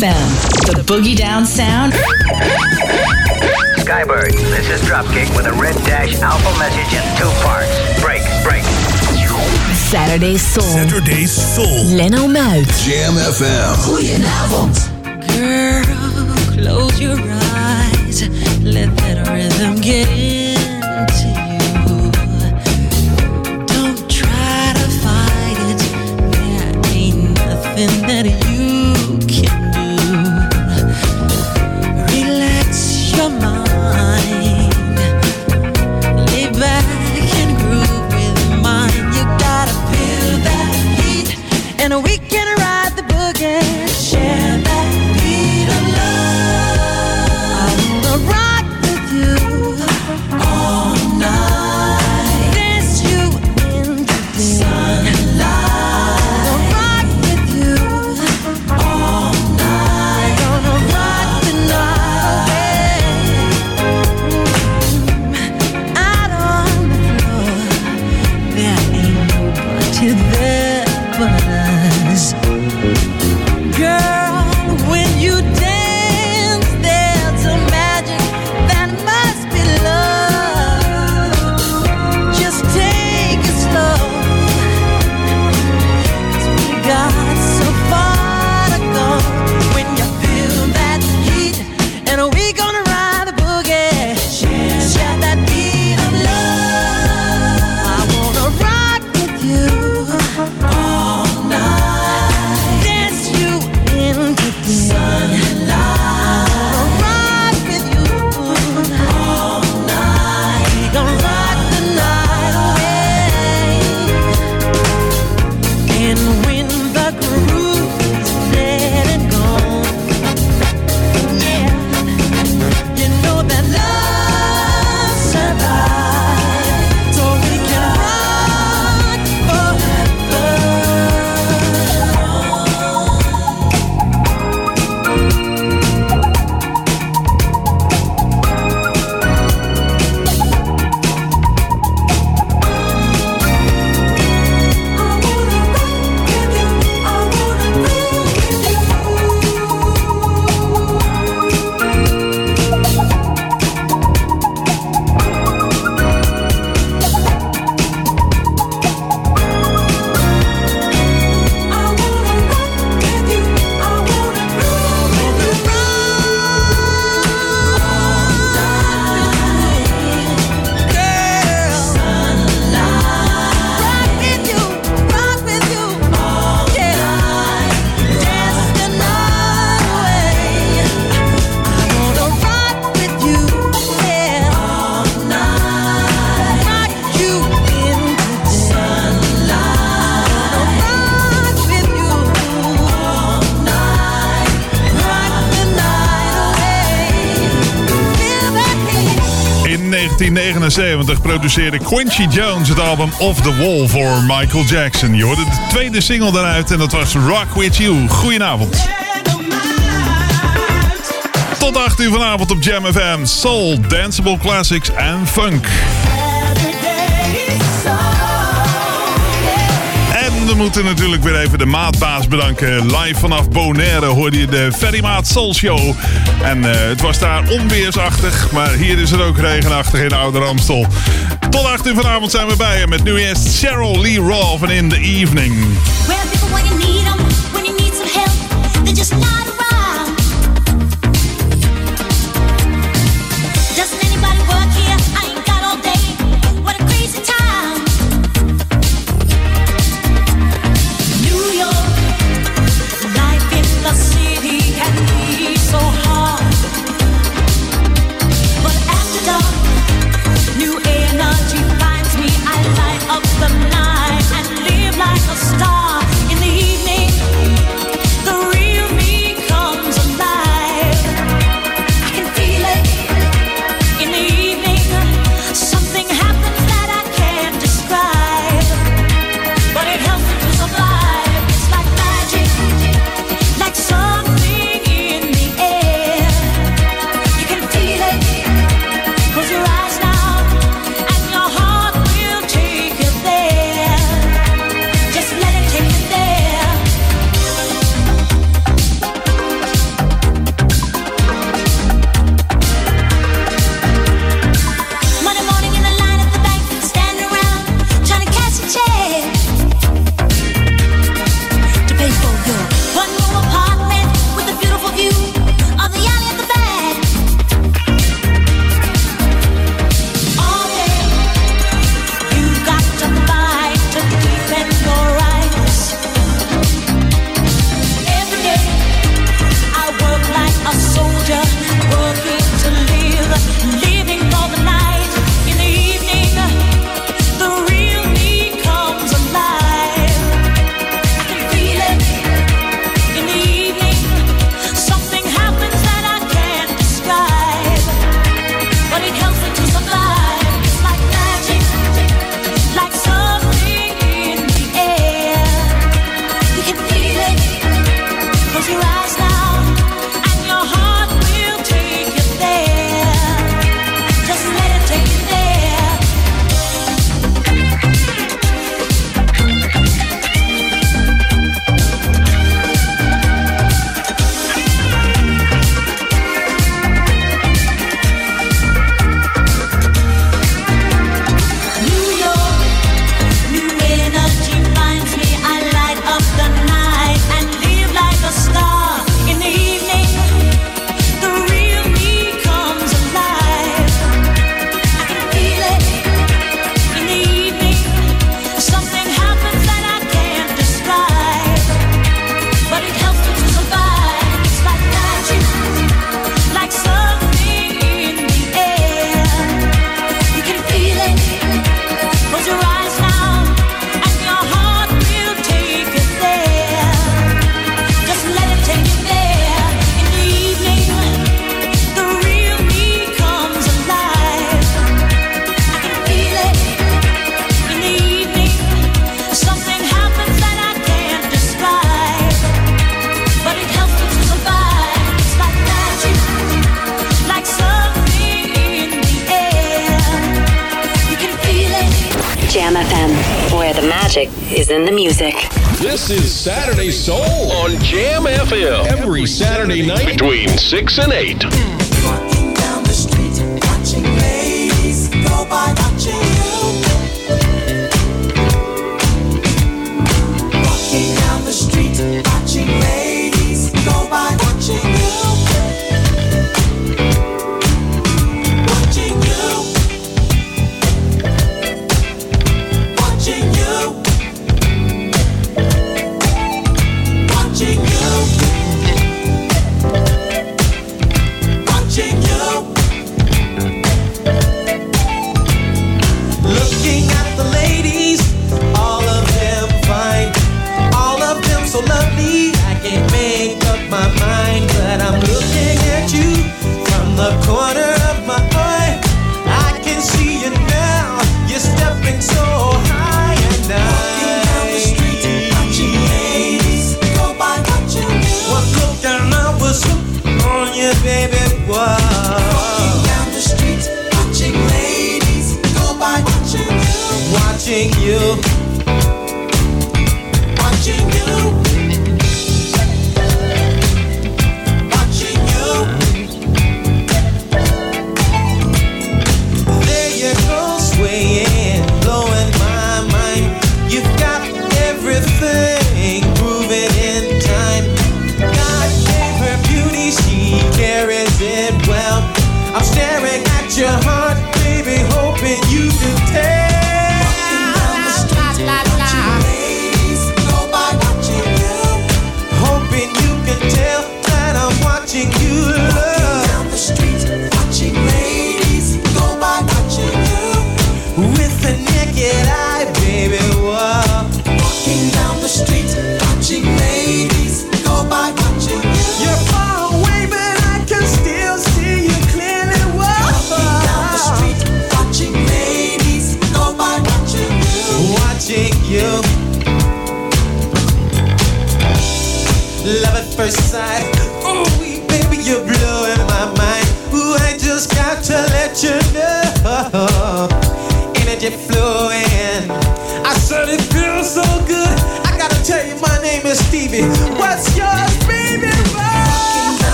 FM, the boogie down sound. Skybird, this is Dropkick with a red dash alpha message in two parts. Break, break. Saturday Soul. Saturday Soul. Leno Muit. Jam FM. Goedenavond. Girl, close your eyes. Let that rhythm get into you. Don't try to fight it. There ain't nothing that you 1979 produceerde Quincy Jones het album Off the Wall voor Michael Jackson. Je hoorde de tweede single daaruit en dat was Rock With You. Goedenavond. Tot 8 uur vanavond op Jam FM. Soul, danceable classics en funk. We moeten natuurlijk weer even de maatbaas bedanken. Live vanaf Bonaire hoorde je de Ferry Maat Soul Show. En eh, het was daar onweersachtig, maar hier is het ook regenachtig in Ouder Amstel. Tot 8 uur vanavond zijn we bij je met nu eerst Cheryl Lee Roth van In The Evening. Where music. This is Saturday Soul on Jam FM. Every Saturday night between 6 and 8.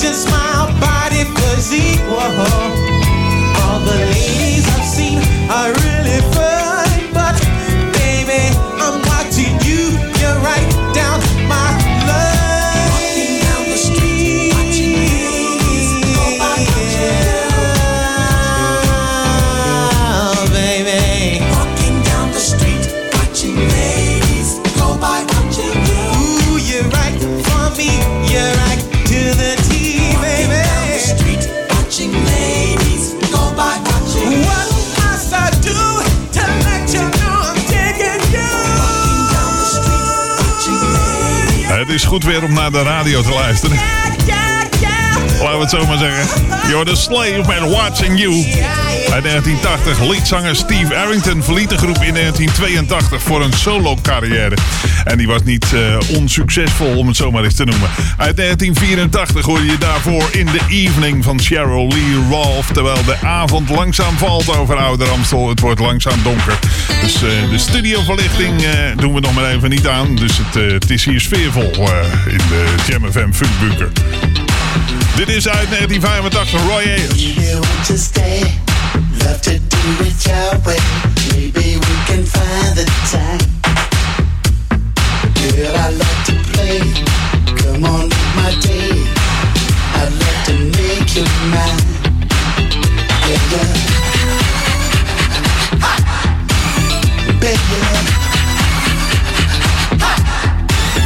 Just. my goed weer om naar de radio te luisteren. Laten we het zo maar zeggen. You're the slave man watching you. Uit 1980. liedzanger Steve Arrington verliet de groep in 1982 voor een solo carrière. En die was niet eh, onsuccesvol, om het zo maar eens te noemen. Uit 1984 hoorde je daarvoor In the Evening van Cheryl Lee Rolfe. Terwijl de avond langzaam valt over Ouder Amstel. Het wordt langzaam donker. Dus uh, de studioverlichting uh, doen we nog maar even niet aan. Dus het, uh, het is hier sfeervol in de Jam FM Funkbunker. Dit is uit 1985 Roy Ayers. Love to do. Maybe we can find the time. I love to play. Come on, make my day. I love to make you mine. Yeah, yeah. baby.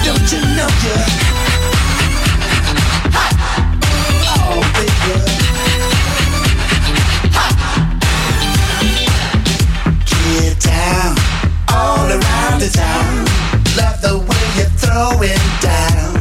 Don't you know you? Oh, baby. Get down, all around the town. Love the way you throw it down.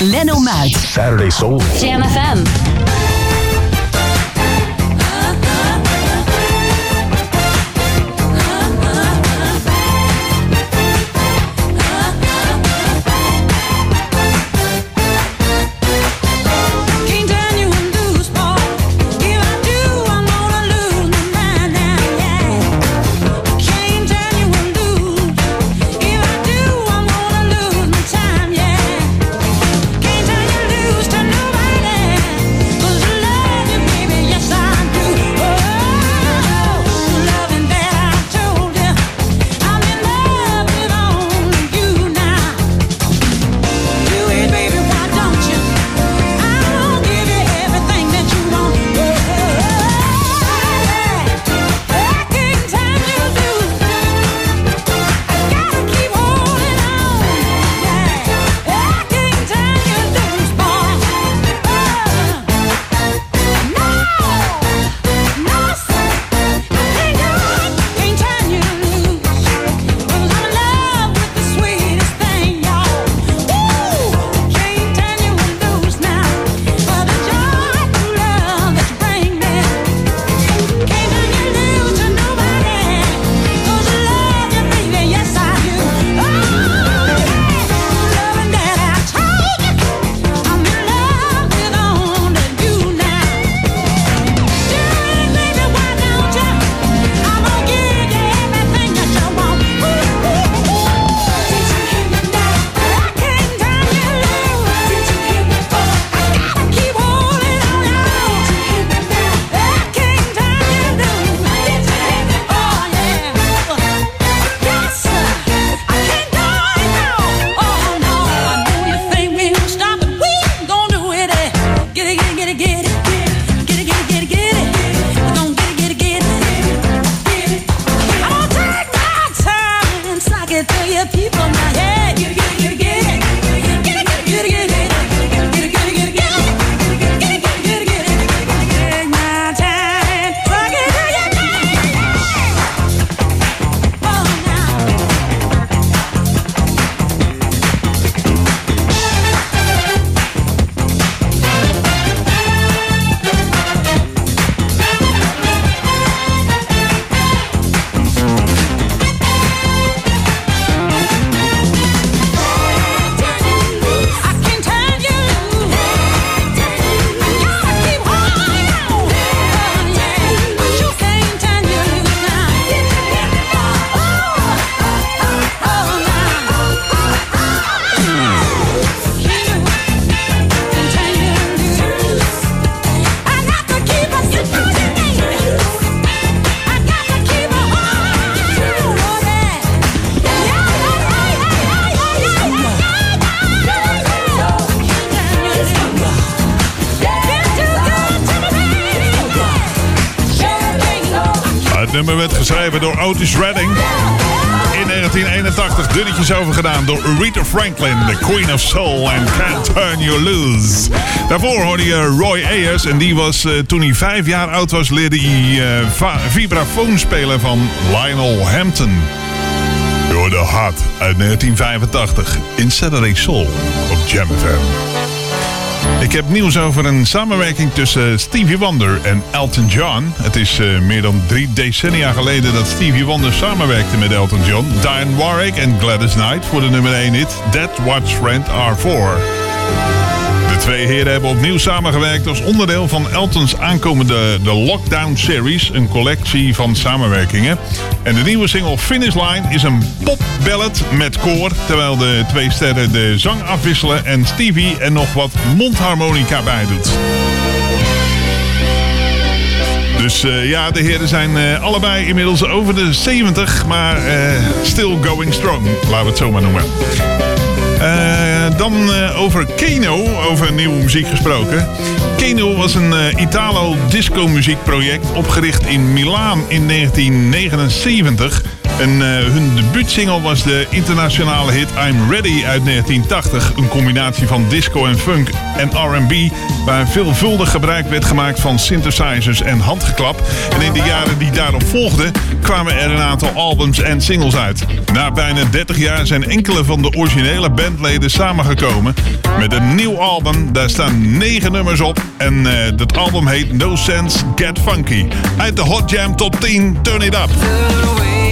Leno Muit. Saturday Soul. Jam FM. Otis Redding. In 1981 dunnetjes overgedaan door Rita Franklin, the Queen of Soul en Can't Turn You Loose. Daarvoor hoorde je Roy Ayers en die was eh, toen hij vijf jaar oud was leerde hij eh, va- vibrafoon spelen van Lionel Hampton. Door de Hart uit 1985 in Saturday Soul op Jam FM. Ik heb nieuws over een samenwerking tussen Stevie Wonder en Elton John. Het is eh, meer dan drie decennia geleden dat Stevie Wonder samenwerkte met Elton John, Diane Warwick en Gladys Knight voor de nummer 1 hit That What's Friend Are For. De twee heren hebben opnieuw samengewerkt als onderdeel van Eltons aankomende The Lockdown Series, een collectie van samenwerkingen. En de nieuwe single Finish Line is een popballad met koor, terwijl de twee sterren de zang afwisselen en Stevie er nog wat mondharmonica bij doet. Dus eh, ja, de heren zijn eh, allebei inmiddels over de 70, maar eh, still going strong, laten we het zo maar noemen. Eh, dan eh, over Keno, over nieuwe muziek gesproken. Keno was een eh, Italo-disco muziekproject opgericht in Milaan in 1979. En eh, hun debuutsingle was de internationale hit I'm Ready uit 1980. Een combinatie van disco en funk en R&B... waar veelvuldig gebruik werd gemaakt van synthesizers en handgeklap. En in de jaren die daarop volgden kwamen er een aantal albums en singles uit. Na bijna 30 jaar zijn enkele van de originele bandleden samengekomen... met een nieuw album. Daar staan 9 nummers op. En eh, dat album heet No Sense Get Funky. Uit de Hot Jam Top 10, Turn It Up.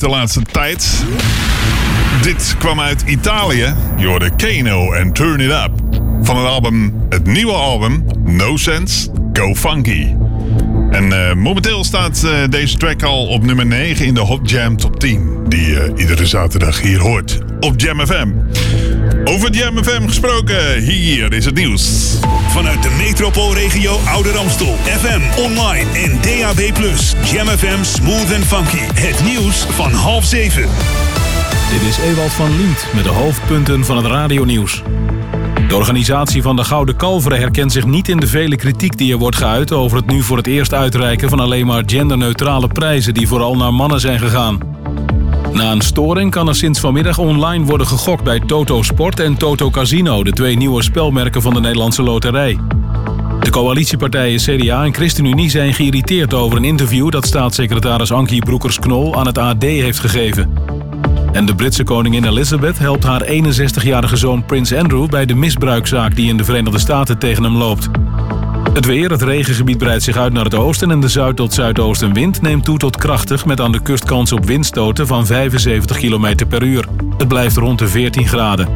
de laatste tijd. Dit kwam uit Italië. Je hoorde Kano en Turn It Up. Van het album, het nieuwe album, No Sense, Go Funky. En eh, momenteel staat eh, deze track al op nummer 9 in de Hot Jam Top 10. Die je iedere zaterdag hier hoort op Jam FM. Over Jam FM gesproken, hier is het nieuws. Vanuit de metropoolregio Ouder Amstel. FM, online en DAB+. Jam FM Smooth and Funky. Het nieuws van half zeven. Dit is Ewald van Liemt met de hoofdpunten van het radionieuws. De organisatie van de Gouden Kalveren herkent zich niet in de vele kritiek die er wordt geuit over het nu voor het eerst uitreiken van alleen maar genderneutrale prijzen die vooral naar mannen zijn gegaan. Na een storing kan er sinds vanmiddag online worden gegokt bij Toto Sport en Toto Casino, de twee nieuwe spelmerken van de Nederlandse Loterij. De coalitiepartijen CDA en ChristenUnie zijn geïrriteerd over een interview dat staatssecretaris Ankie Broekers-Knol aan het AD heeft gegeven. En de Britse koningin Elizabeth helpt haar 61-jarige zoon Prins Andrew bij de misbruikzaak die in de Verenigde Staten tegen hem loopt. Het weer, het regengebied breidt zich uit naar het oosten en de zuid- tot zuidoostenwind neemt toe tot krachtig met aan de kust kans op windstoten van 75 km per uur. Het blijft rond de 14 graden.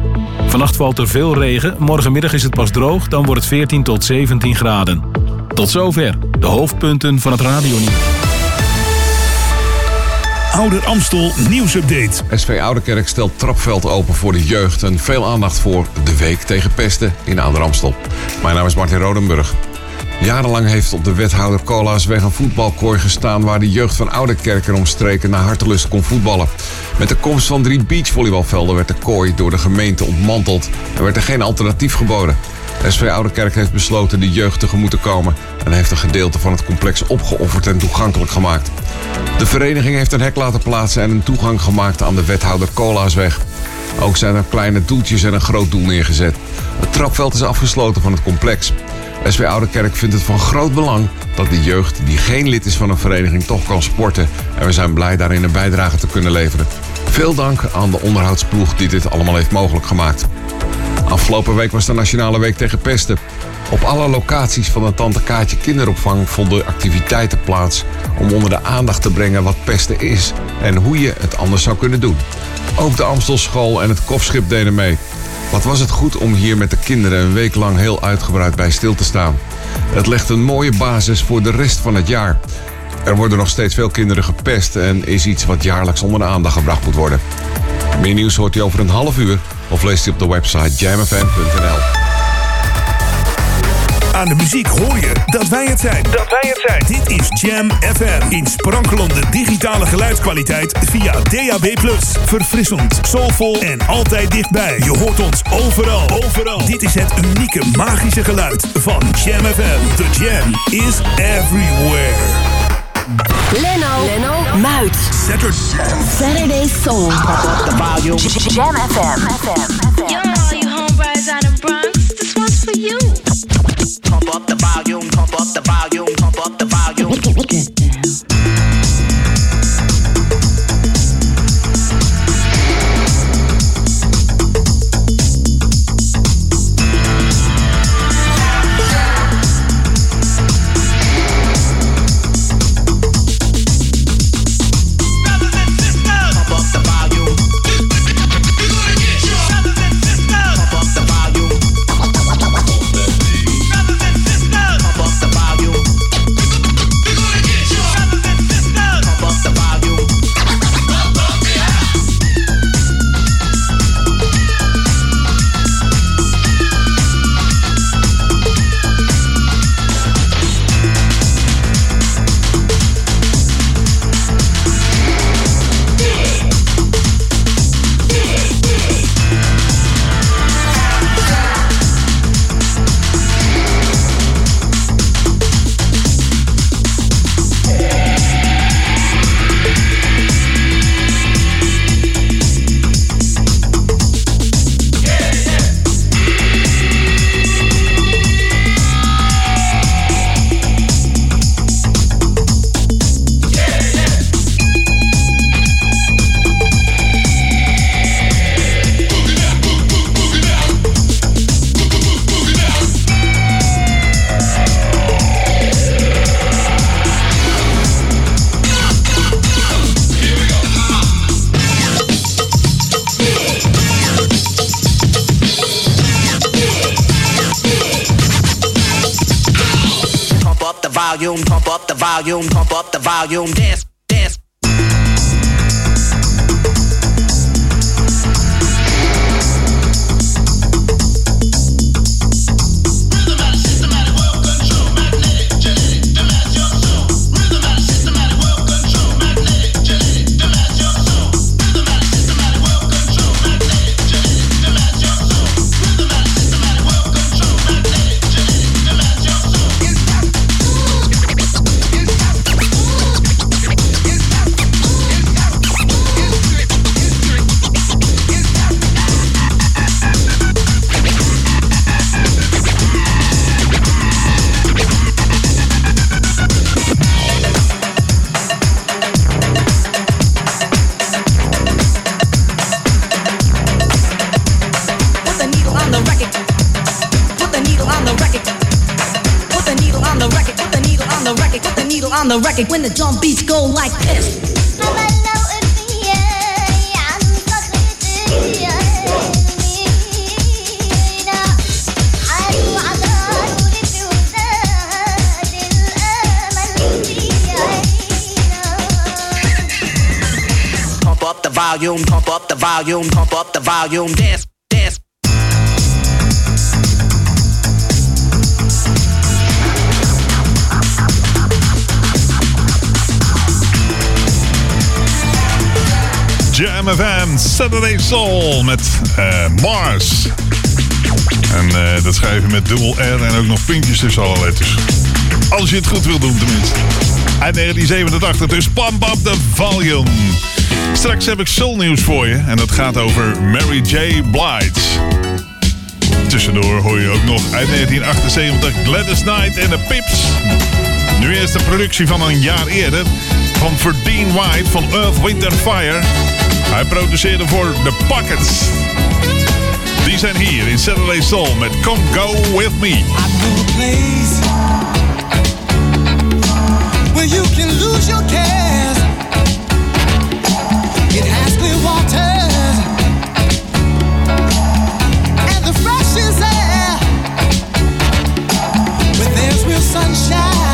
Vannacht valt er veel regen, morgenmiddag is het pas droog, dan wordt het 14 tot 17 graden. Tot zover, de hoofdpunten van het radionieuws. Ouder Amstel nieuwsupdate. SV Ouderkerk stelt trapveld open voor de jeugd en veel aandacht voor de week tegen pesten in Ouder Amstel. Mijn naam is Martin Rodenburg. Jarenlang heeft op de wethouder Colaasweg een voetbalkooi gestaan waar de jeugd van Ouderkerk en omstreken naar hartelust kon voetballen. Met de komst van drie beachvolleybalvelden werd de kooi door de gemeente ontmanteld en werd er geen alternatief geboden. SV Ouderkerk heeft besloten de jeugd tegemoet te komen en heeft een gedeelte van het complex opgeofferd en toegankelijk gemaakt. De vereniging heeft een hek laten plaatsen en een toegang gemaakt aan de wethouder Colaasweg. Ook zijn er kleine doeltjes en een groot doel neergezet. Het trapveld is afgesloten van het complex. SV Ouderkerk vindt het van groot belang dat de jeugd die geen lid is van een vereniging toch kan sporten. En we zijn blij daarin een bijdrage te kunnen leveren. Veel dank aan de onderhoudsploeg die dit allemaal heeft mogelijk gemaakt. Afgelopen week was de Nationale Week tegen Pesten. Op alle locaties van de Tante Kaatje kinderopvang vonden activiteiten plaats om onder de aandacht te brengen wat pesten is en hoe je het anders zou kunnen doen. Ook de Amstelschool en het Kofschip deden mee. Wat was het goed om hier met de kinderen een week lang heel uitgebreid bij stil te staan. Het legt een mooie basis voor de rest van het jaar. Er worden nog steeds veel kinderen gepest en is iets wat jaarlijks onder de aandacht gebracht moet worden. Meer nieuws hoort u over een half uur of leest u op de website jamfm.nl. Aan de muziek hoor je dat wij het zijn. Dat wij het zijn. Dit is Jam FM. In sprankelende digitale geluidskwaliteit via DAB+. Verfrissend, soulvol en altijd dichtbij. Je hoort ons overal. Overal. Dit is het unieke magische geluid van Jam FM. The Jam is everywhere. Leno, Leno, Muit. Saturday. Saturday Soul. The volume. Jam FM. Yo, all Yo, yo, yo, volume, dance, volume, pump up the volume, dance. Jam Saturday Soul met eh, Mars. En eh, dat schrijven met dubbel R en ook nog puntjes tussen alle letters. Als je het goed wil doen tenminste. Uit 1987, dus pump up the volume. Straks heb ik soulnieuws voor je en dat gaat over Mary J. Blige. Tussendoor hoor je ook nog uit 1978 Gladys Knight en de Pips. Nu eerst de productie van een jaar eerder van Verdeen White van Earth, and Fire. Hij produceerde voor The Pockets. Die zijn hier in Saturday Soul met Come Go With Me. where you can lose your cares. shine.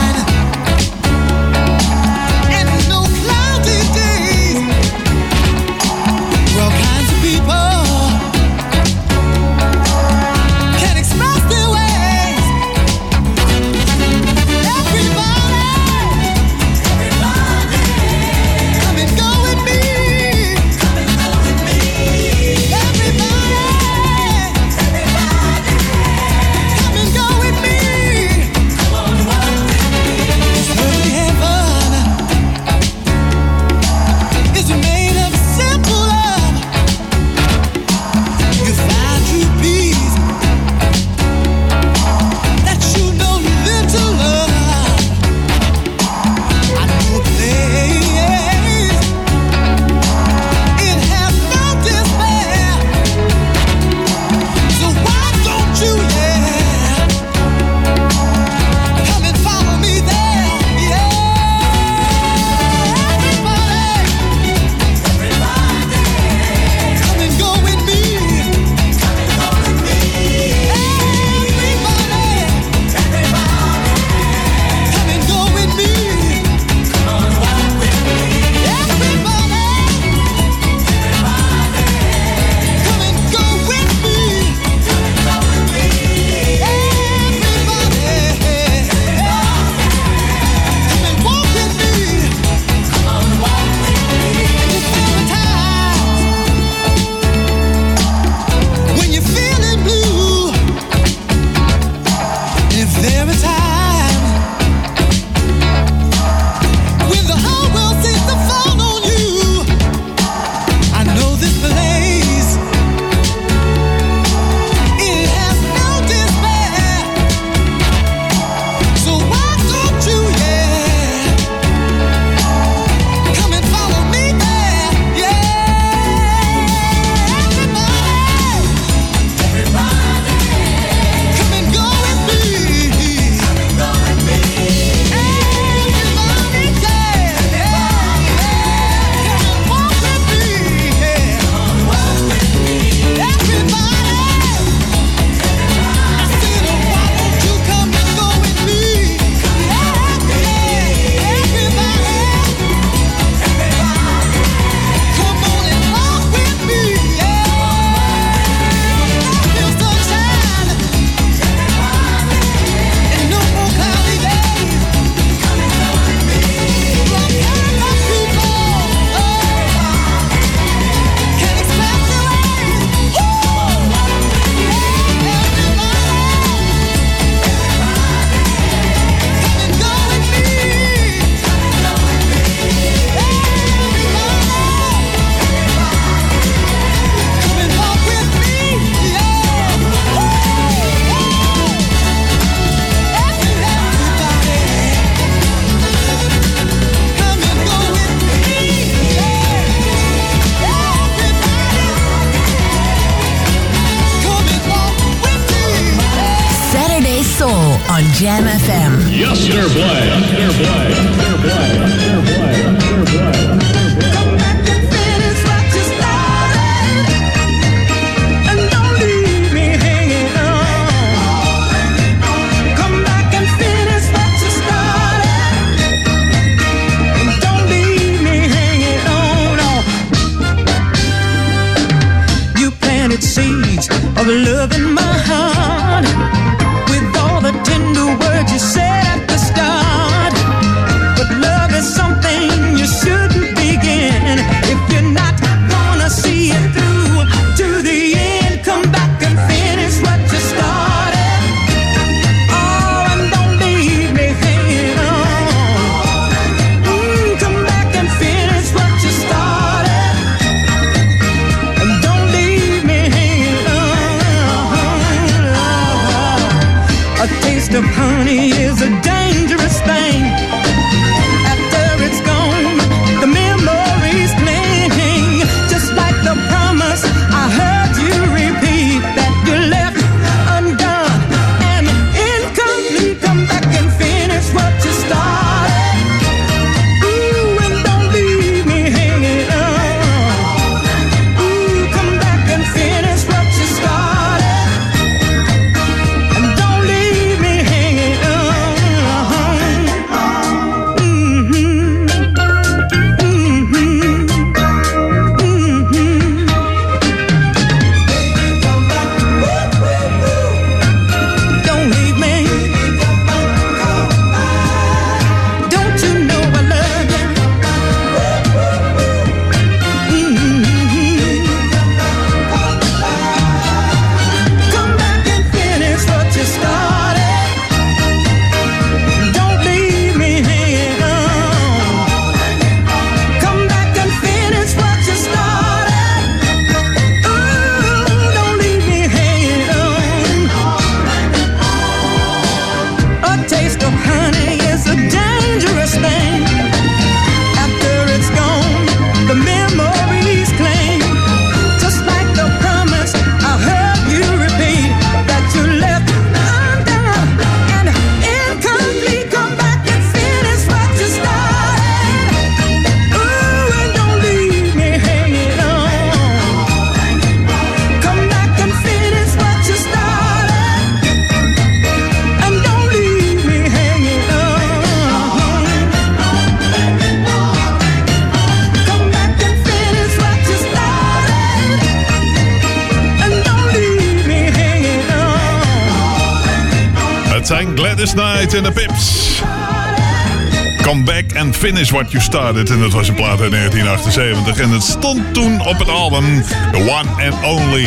Finish what you started. En dat was een plaat uit 1978. En het stond toen op het album The One and Only.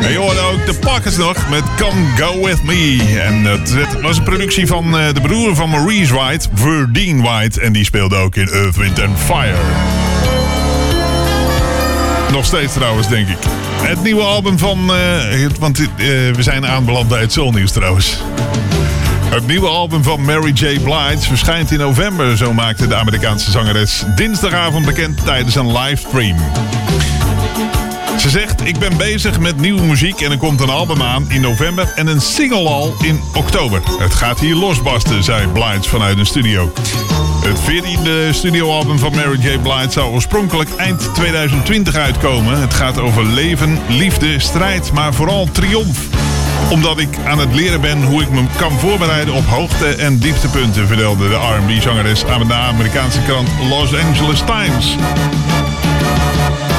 En je hoorde ook de Pakkers nog met Come Go With Me. En het was een productie van eh, de broer van Maurice White, Verdine White. En die speelde ook in Earth, Wind and Fire. Nog steeds trouwens, denk ik. Het nieuwe album van... eh, want eh, we zijn aanbeland bij het Soulnieuws trouwens. Het nieuwe album van Mary J. Blige verschijnt in november. Zo maakte de Amerikaanse zangeres dinsdagavond bekend tijdens een livestream. Ze zegt, ik ben bezig met nieuwe muziek en er komt een album aan in november en een single al in oktober. Het gaat hier losbarsten, zei Blige vanuit een studio. Het 14e studioalbum van Mary J. Blige zou oorspronkelijk eind 2020 uitkomen. Het gaat over leven, liefde, strijd, maar vooral triomf omdat ik aan het leren ben hoe ik me kan voorbereiden op hoogte- en dieptepunten, vertelde de R&B-zangeres aan de Amerikaanse krant Los Angeles Times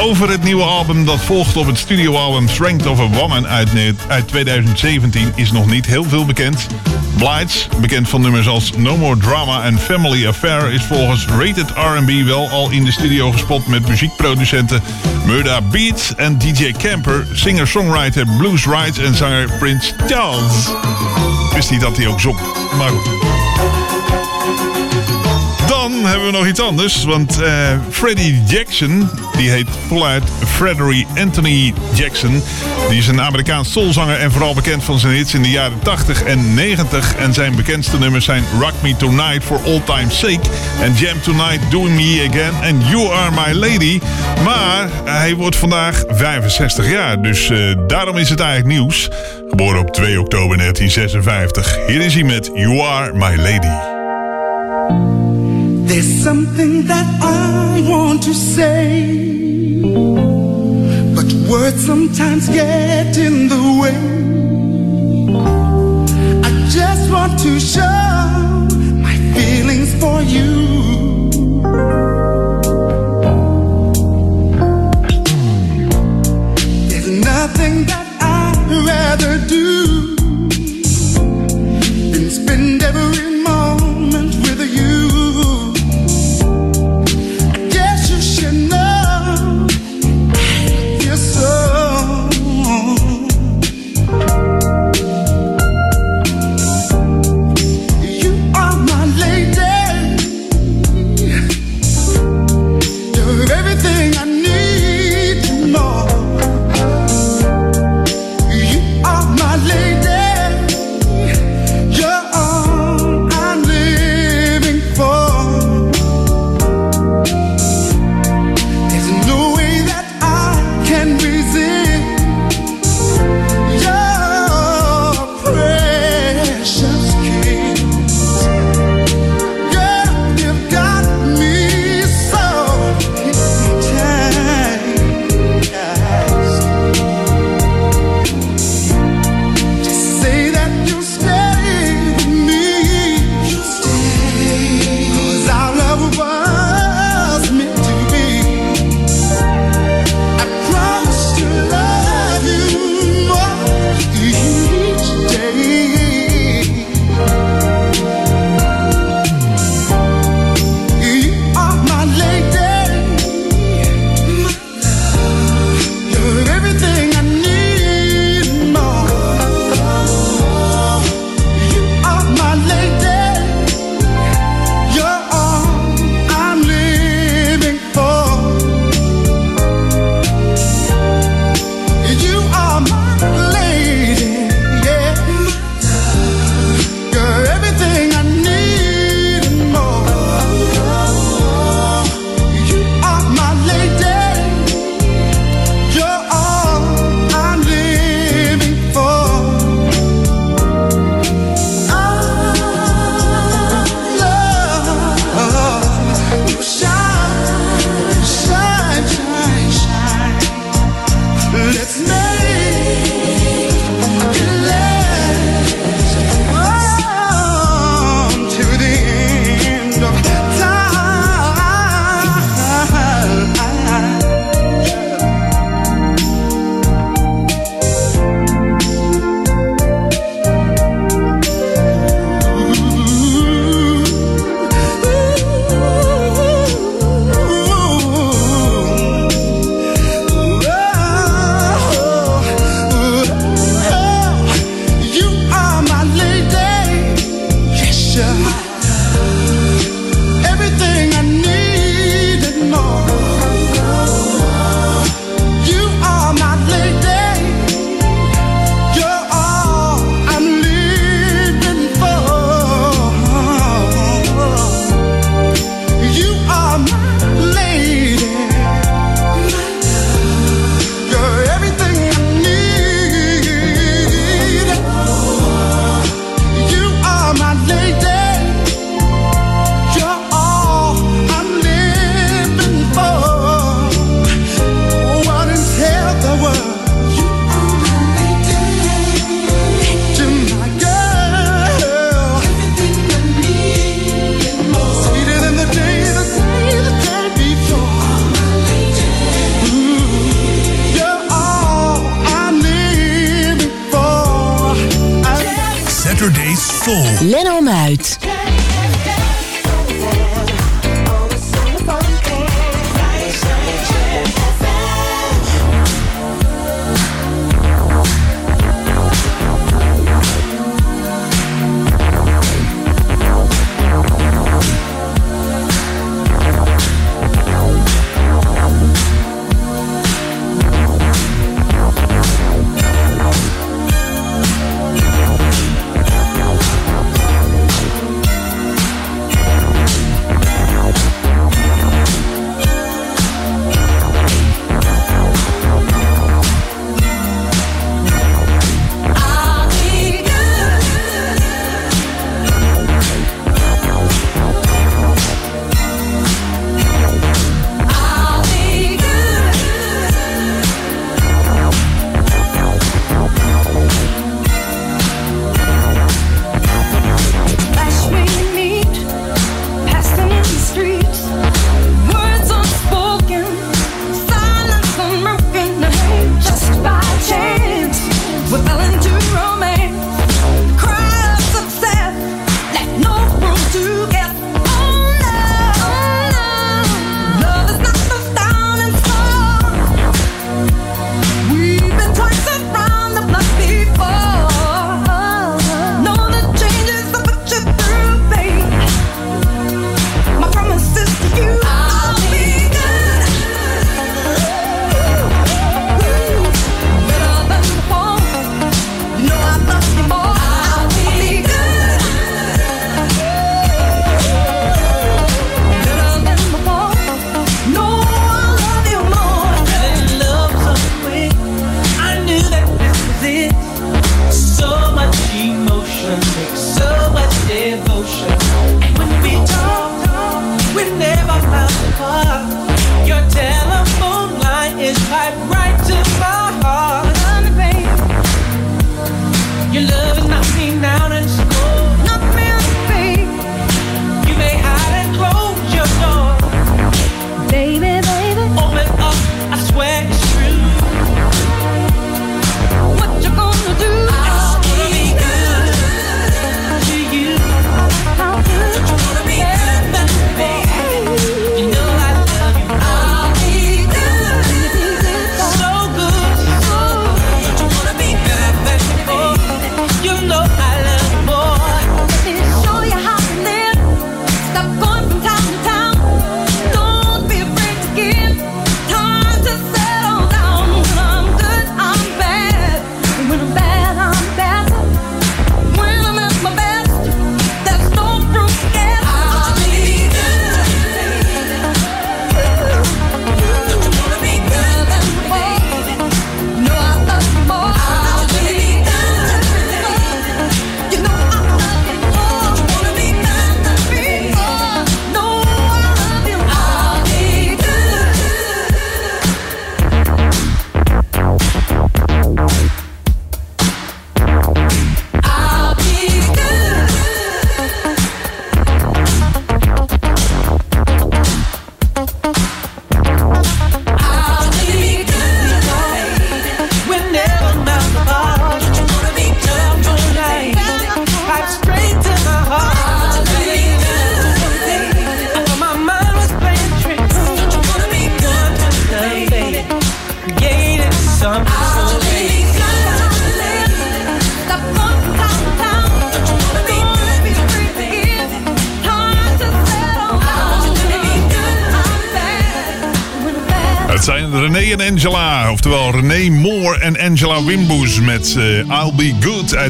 over het nieuwe album dat volgt op het studioalbum Strength of a Woman uit, uit 2017 is nog niet heel veel bekend. Blights, bekend van nummers als No More Drama en Family Affair, is volgens Rated R&B wel al in de studio gespot met muziekproducenten Murda Beats en DJ Camper, singer-songwriter Blues Rides en zanger Prince Charles. Wist hij dat hij ook zong, maar goed dan hebben we nog iets anders. Want eh, Freddie Jackson die heet voluit Frederick Anthony Jackson. Die is een Amerikaans soulzanger en vooral bekend van zijn hits in de jaren 80 en 90. En zijn bekendste nummers zijn Rock Me Tonight for All Time's Sake... en Jam Tonight, Doing Me Again en You Are My Lady. Maar hij wordt vandaag 65 jaar, dus eh, daarom is het eigenlijk nieuws. Geboren op 2 oktober 1956. Hier is hij met You Are My Lady. There's something that I want to say, but words sometimes get in the way. I just want to show my feelings for you. There's nothing that I'd rather do than spend every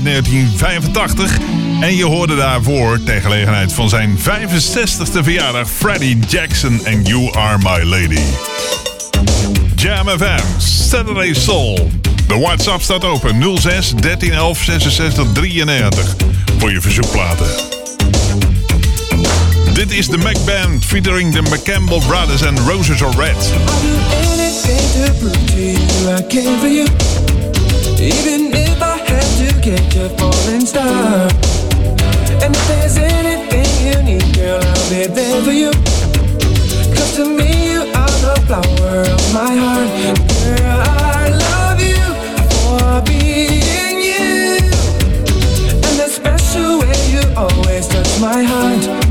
1985. En je hoorde daarvoor, ter gelegenheid van zijn 65e verjaardag, Freddie Jackson en You Are My Lady. Jam FM, Saturday Soul. De WhatsApp staat open 06 1311 66 93 voor je verzoekplaten. Dit is de Mac Band featuring the McCampbell Brothers and Roses Are Red. Even get your falling star. And if there's anything you need, girl, I'll be there for you. Cause to me, you are the flower of my heart. Girl, I love you for being you. And the special way you always touch my heart.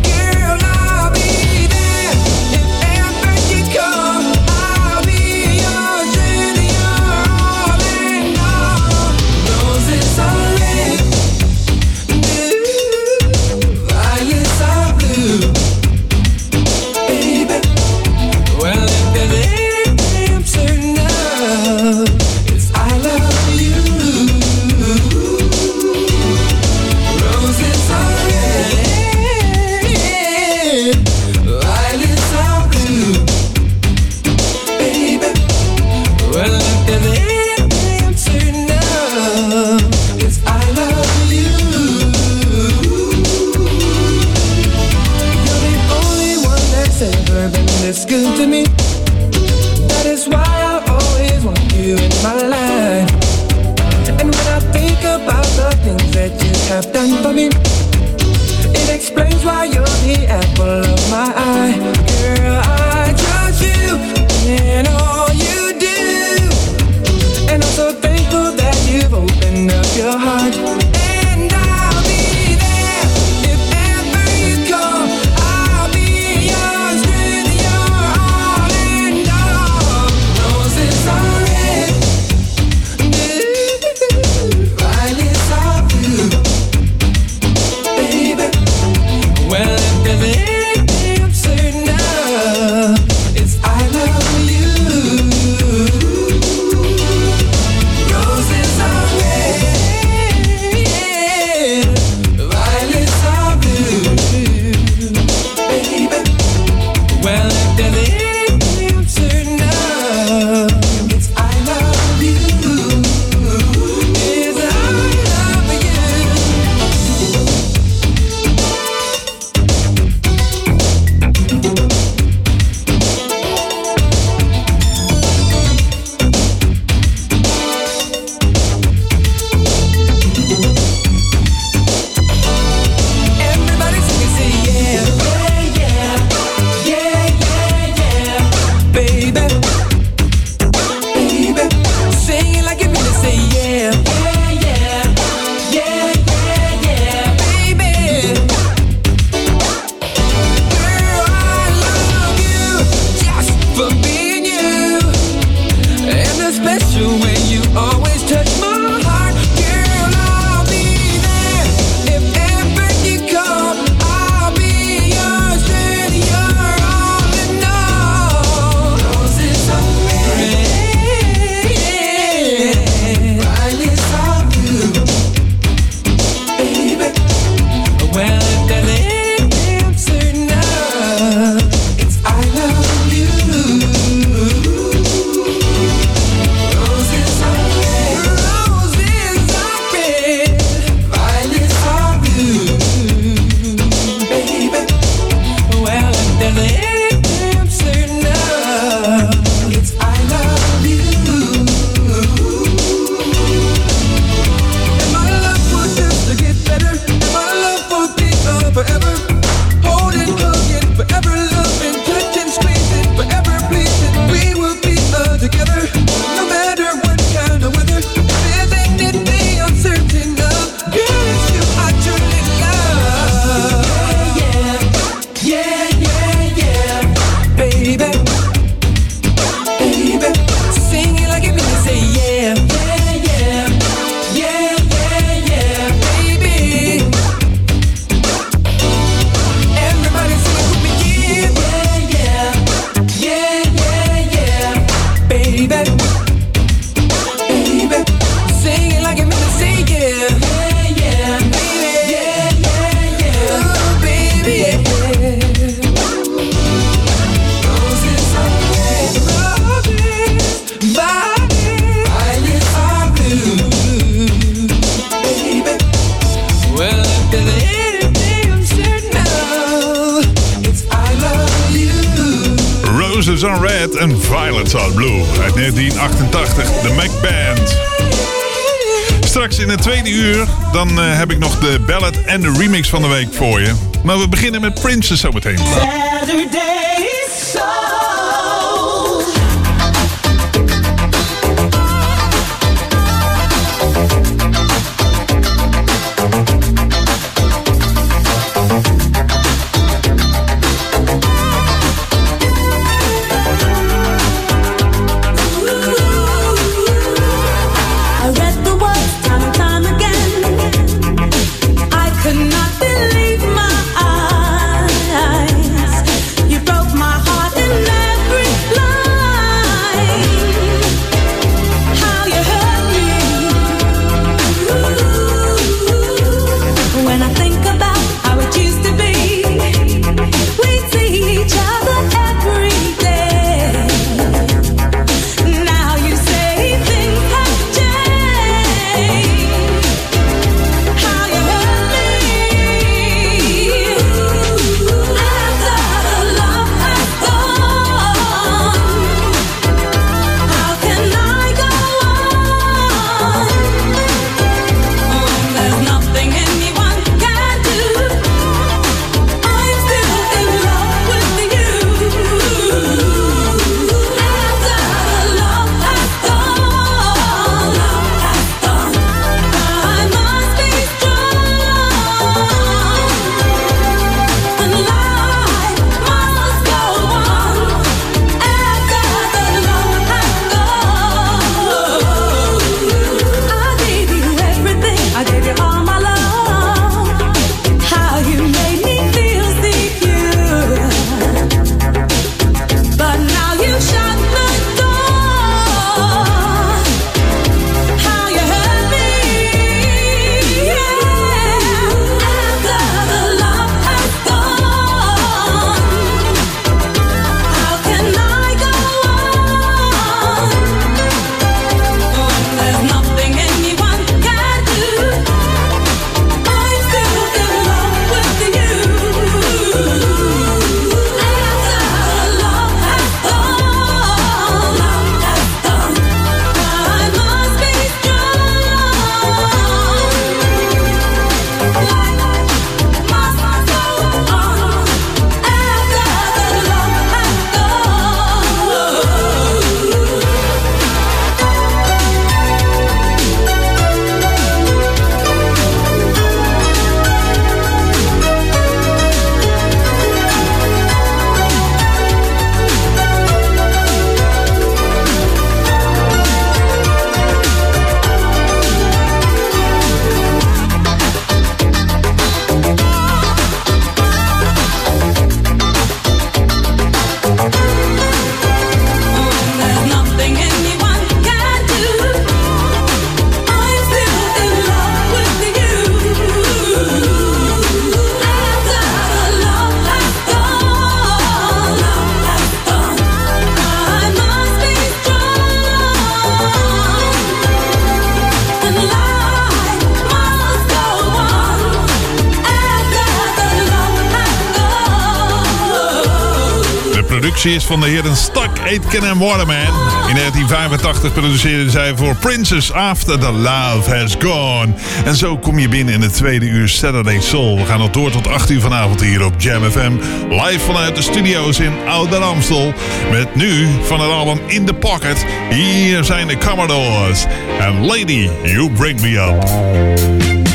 beginnen met Princess zometeen. van de heren Stuck, Aitken en Waterman. In 1985 produceerden zij voor Princess After the Love Has Gone. En zo kom je binnen in het tweede uur Saturday Soul. We gaan nog door tot 8 uur vanavond hier op Jam FM. Live vanuit de studio's in Ouder Amstel. Met nu van het album In The Pocket. Hier zijn de Commodores. En Lady, You Break Me Up.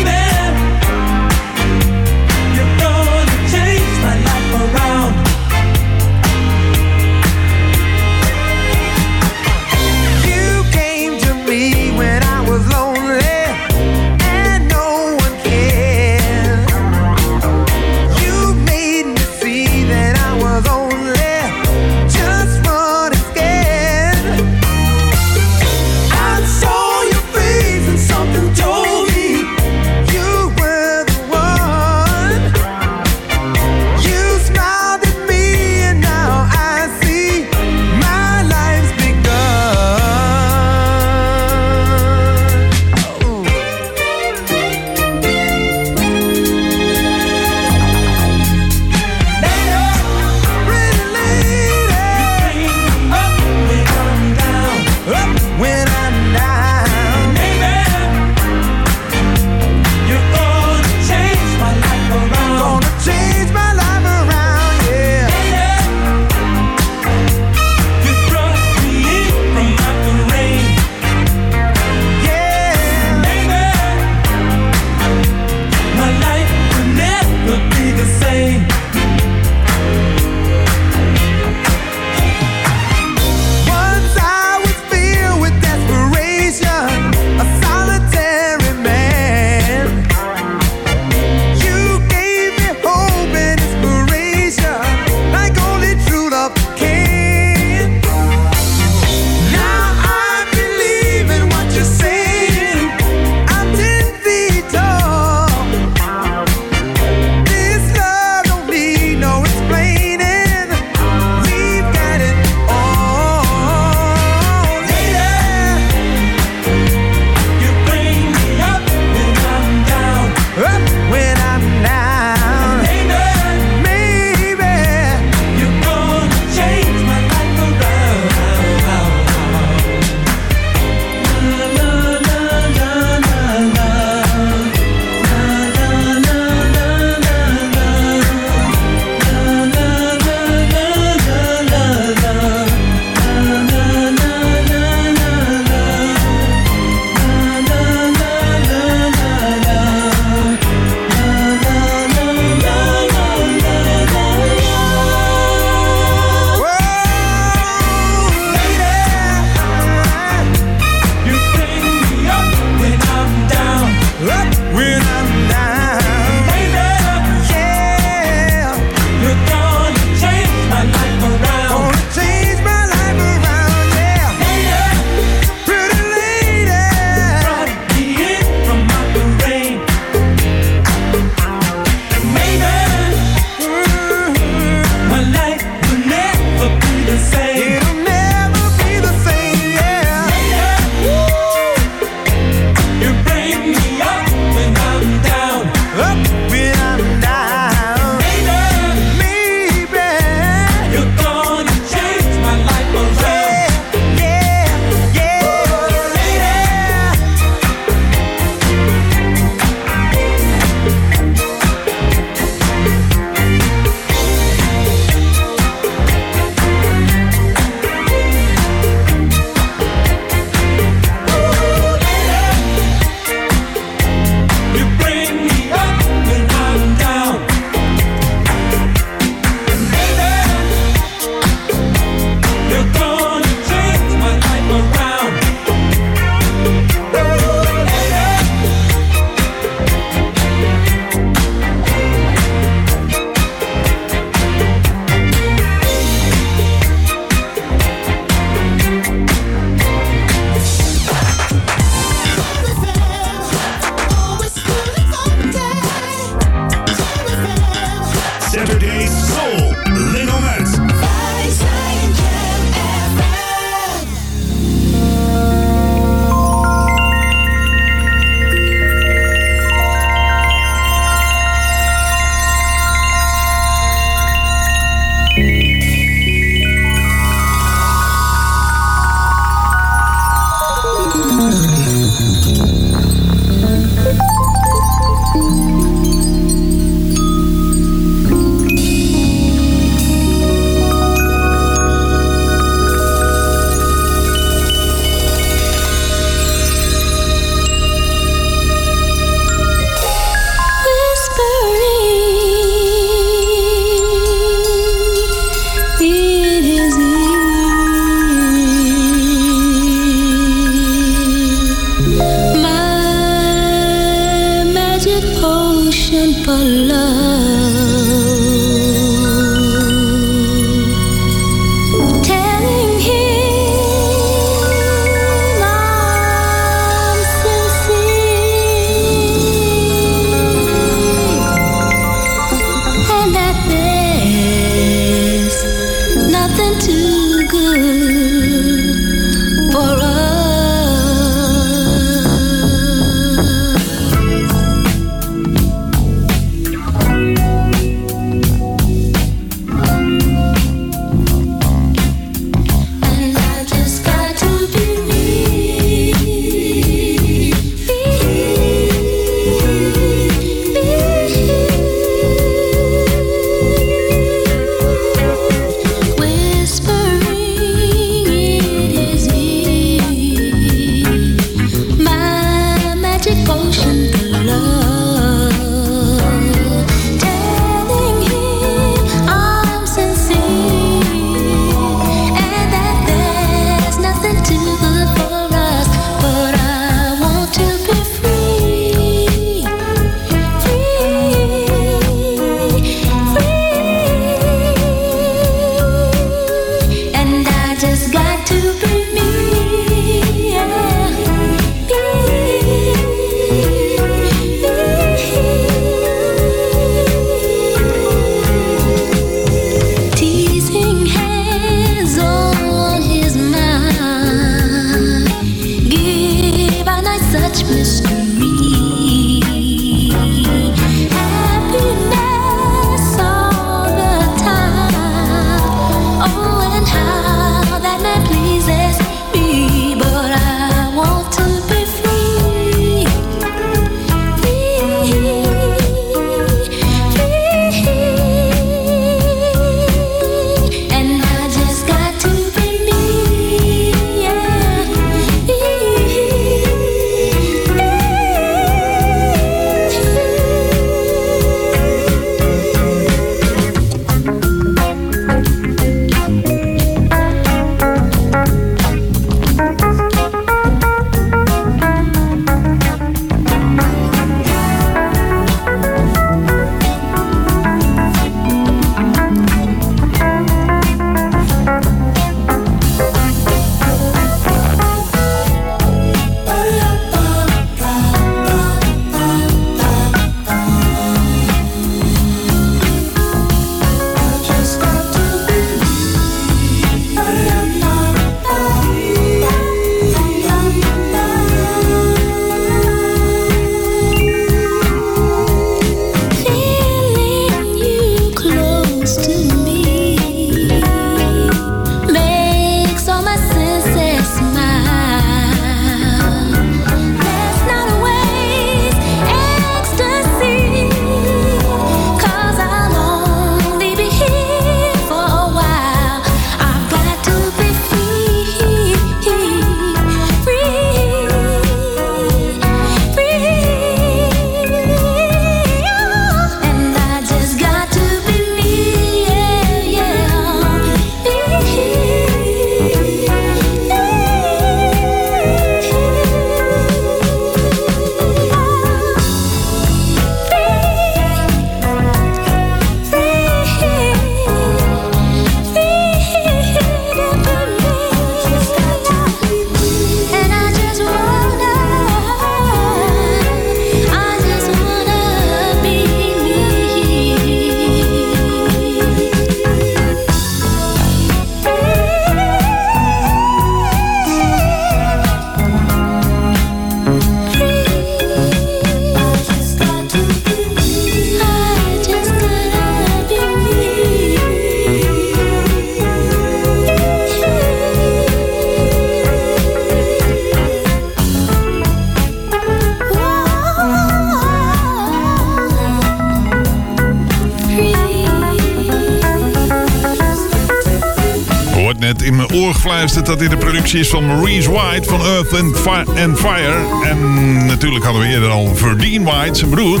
Dat dit de productie is van Maurice White van Earth and, Fi- and Fire. En natuurlijk hadden we eerder al Verdine White, zijn broer.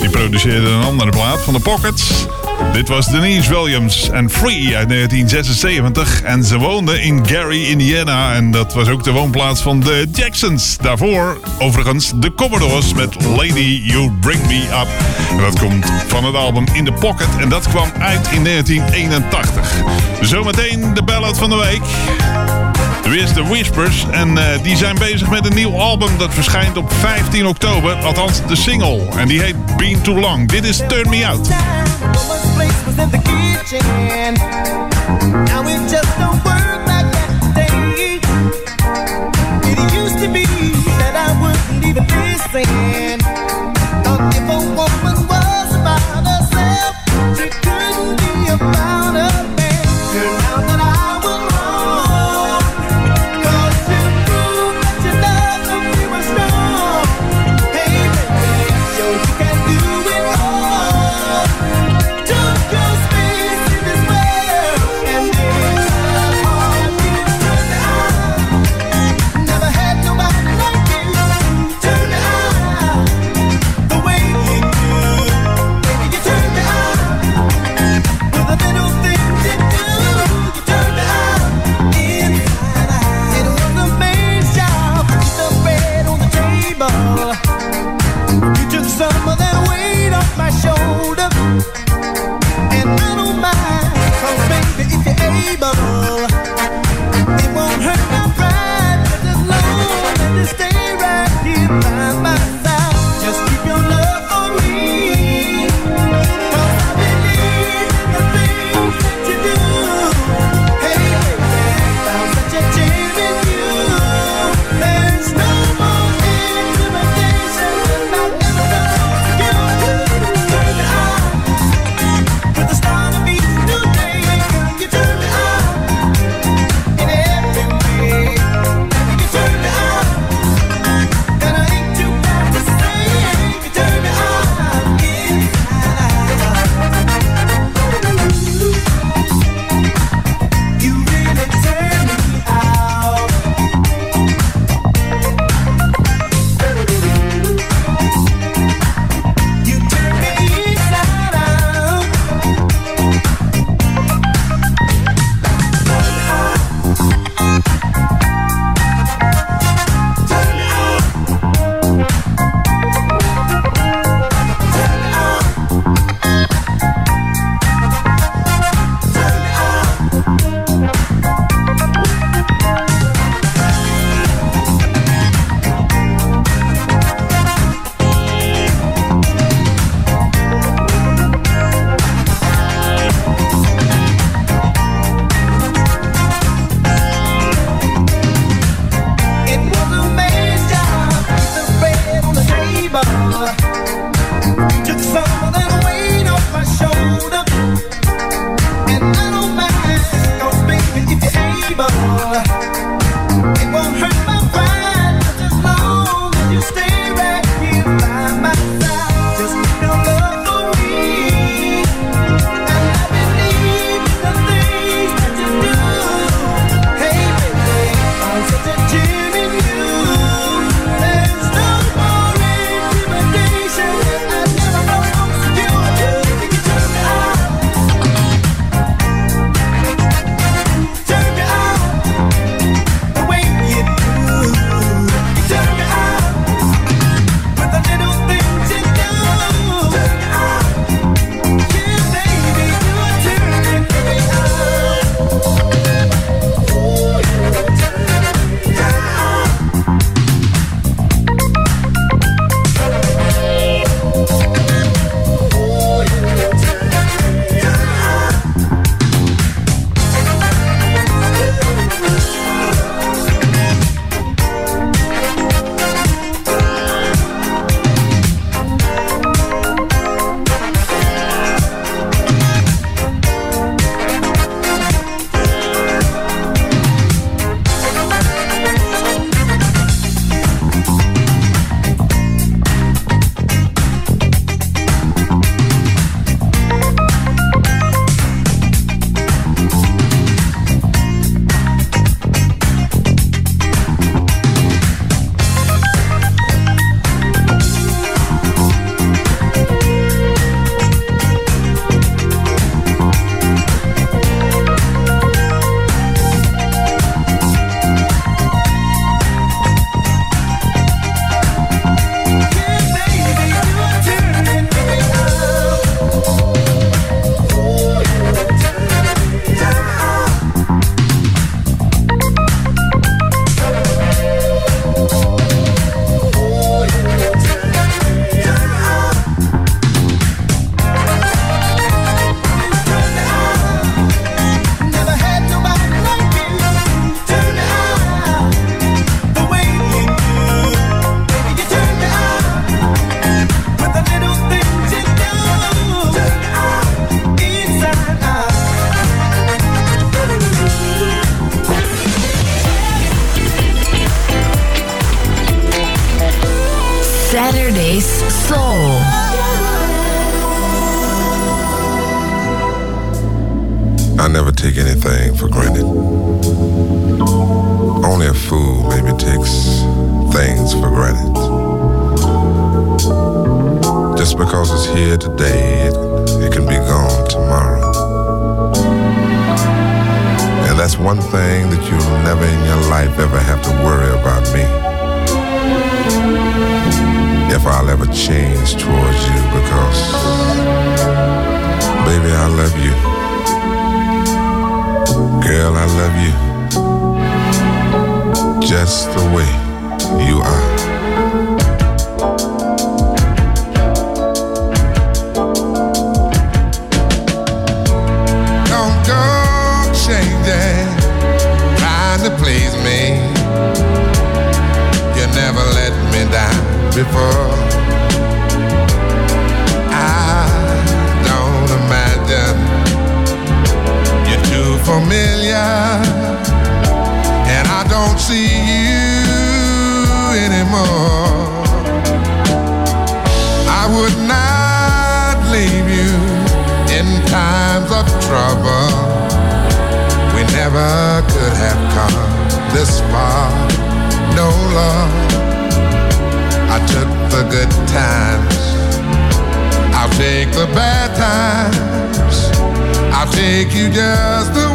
Die produceerde een andere plaat van de Pockets. Dit was Denise Williams en Free uit 1976. En ze woonde in Gary, Indiana. En dat was ook de woonplaats van de Jacksons. Daarvoor overigens de Commodores met Lady You Bring Me Up. En dat komt van het album In The Pocket. En dat kwam uit in 1981. Zometeen de ballad van de week. De Whispers en eh, die zijn bezig met een nieuw album dat verschijnt op 15 oktober. Althans de single. En die heet Been Too Long. Dit is Turn Me Out. The. The bad times. I'll take you just the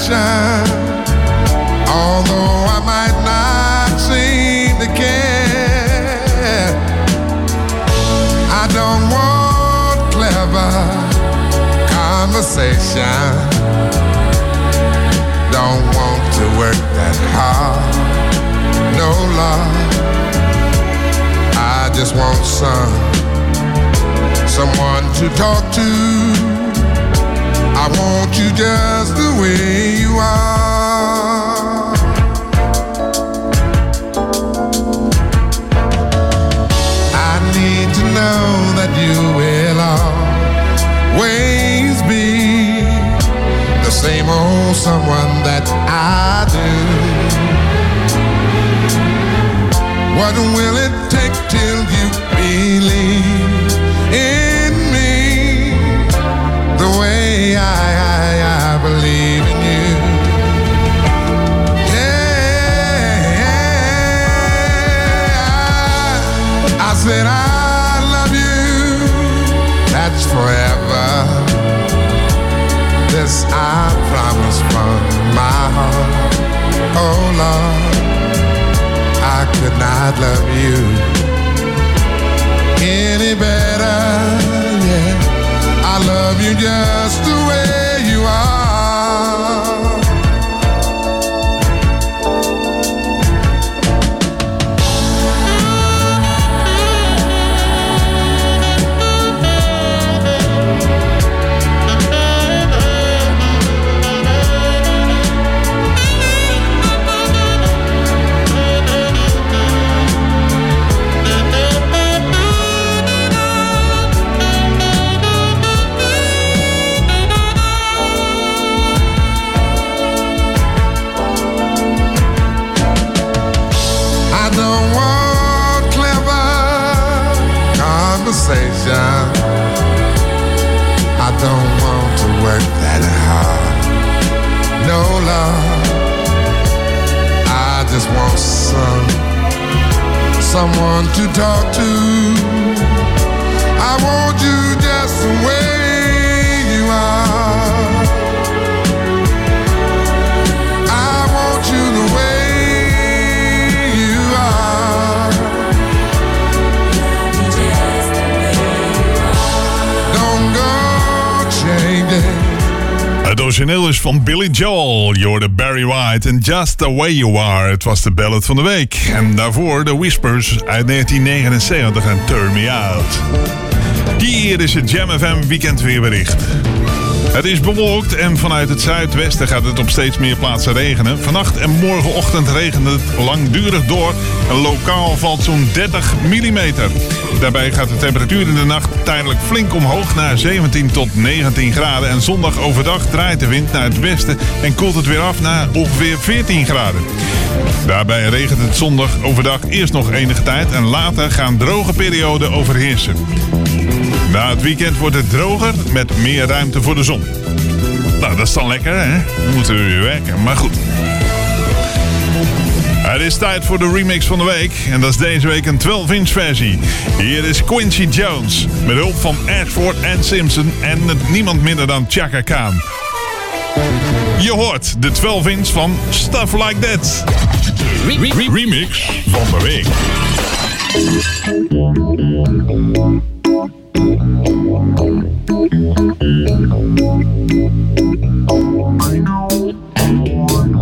passion. Although I might not seem to care, I don't want clever conversation. Don't want to work that hard. No love. I just want some someone to talk to. I want you just the way you are. I need to know that you will always be the same old someone that I do. What will it forever. This I promise from my heart. Oh Lord, I could not love you any better. Yeah, I love you just the way you are. No love. I just want some someone to talk to. I want you just the way you are. Origineel is van Billy Joel. Je Barry White en Just The Way You Are. Het was de ballad van de week. En daarvoor The Whispers uit 1979 en Turn Me Out. Hier is het Jam FM weekendweerbericht. Het is bewolkt en vanuit het zuidwesten gaat het op steeds meer plaatsen regenen. Vannacht en morgenochtend regent het langdurig door. En lokaal valt zo'n 30 mm. Daarbij gaat de temperatuur in de nacht tijdelijk flink omhoog naar 17 tot 19 graden. En zondag overdag draait de wind naar het westen en koelt het weer af naar ongeveer 14 graden. Daarbij regent het zondag overdag eerst nog enige tijd en later gaan droge perioden overheersen. Na het weekend wordt het droger met meer ruimte voor de zon. Nou, dat is dan lekker, hè? Moeten we weer werken, maar goed. Het is tijd voor de remix van de week. En dat is deze week een 12-inch versie. Hier is Quincy Jones. Met hulp van Ashford en Simpson. En niemand minder dan Chaka Khan. Je hoort de 12-inch van Stuff Like That. remix van de week. In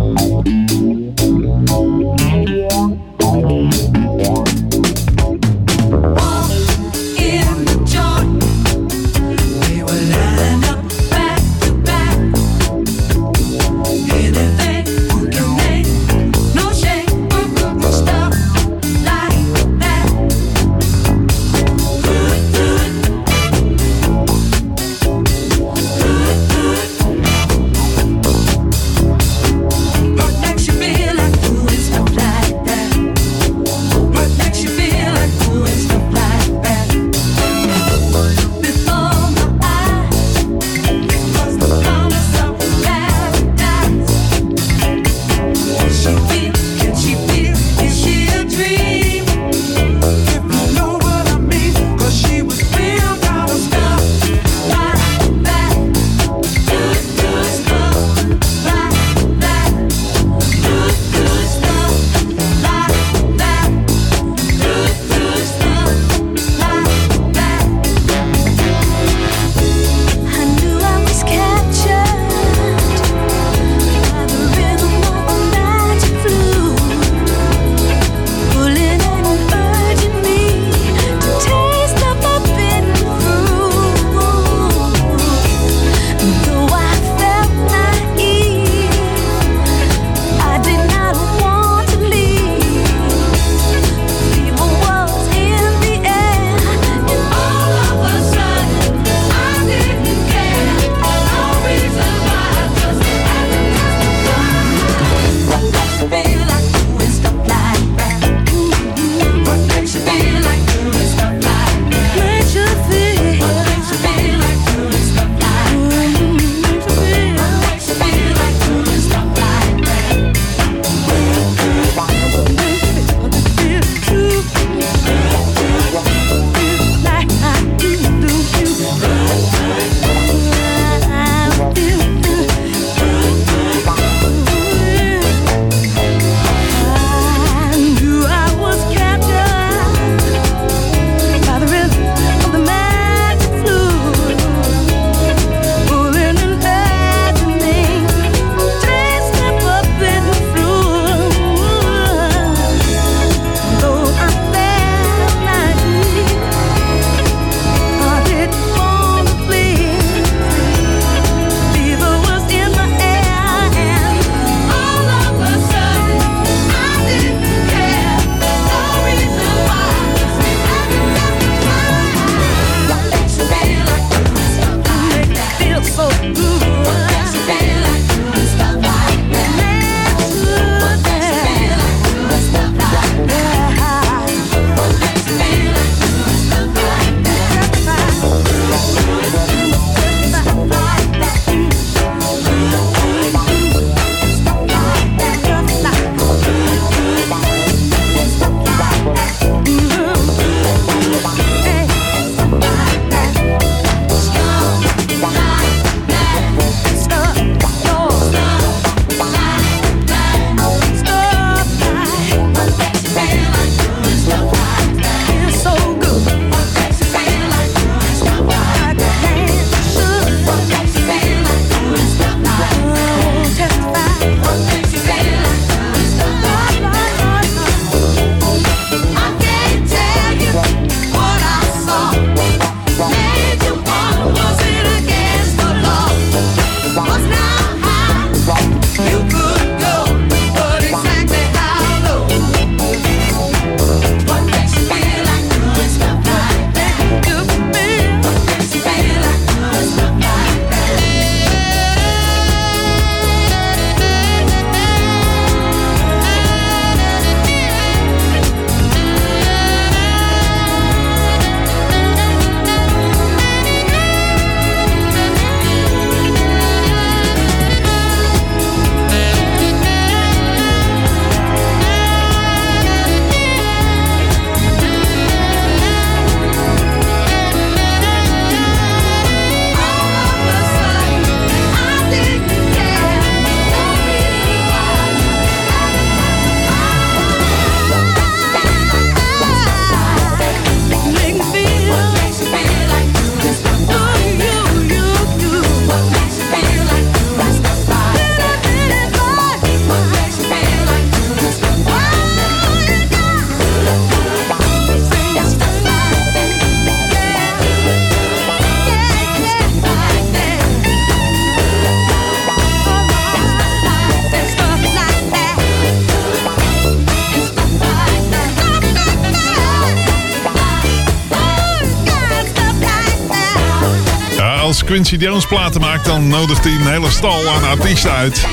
Quincy Jones platen maakt, dan nodigt hij een hele stal aan artiesten uit.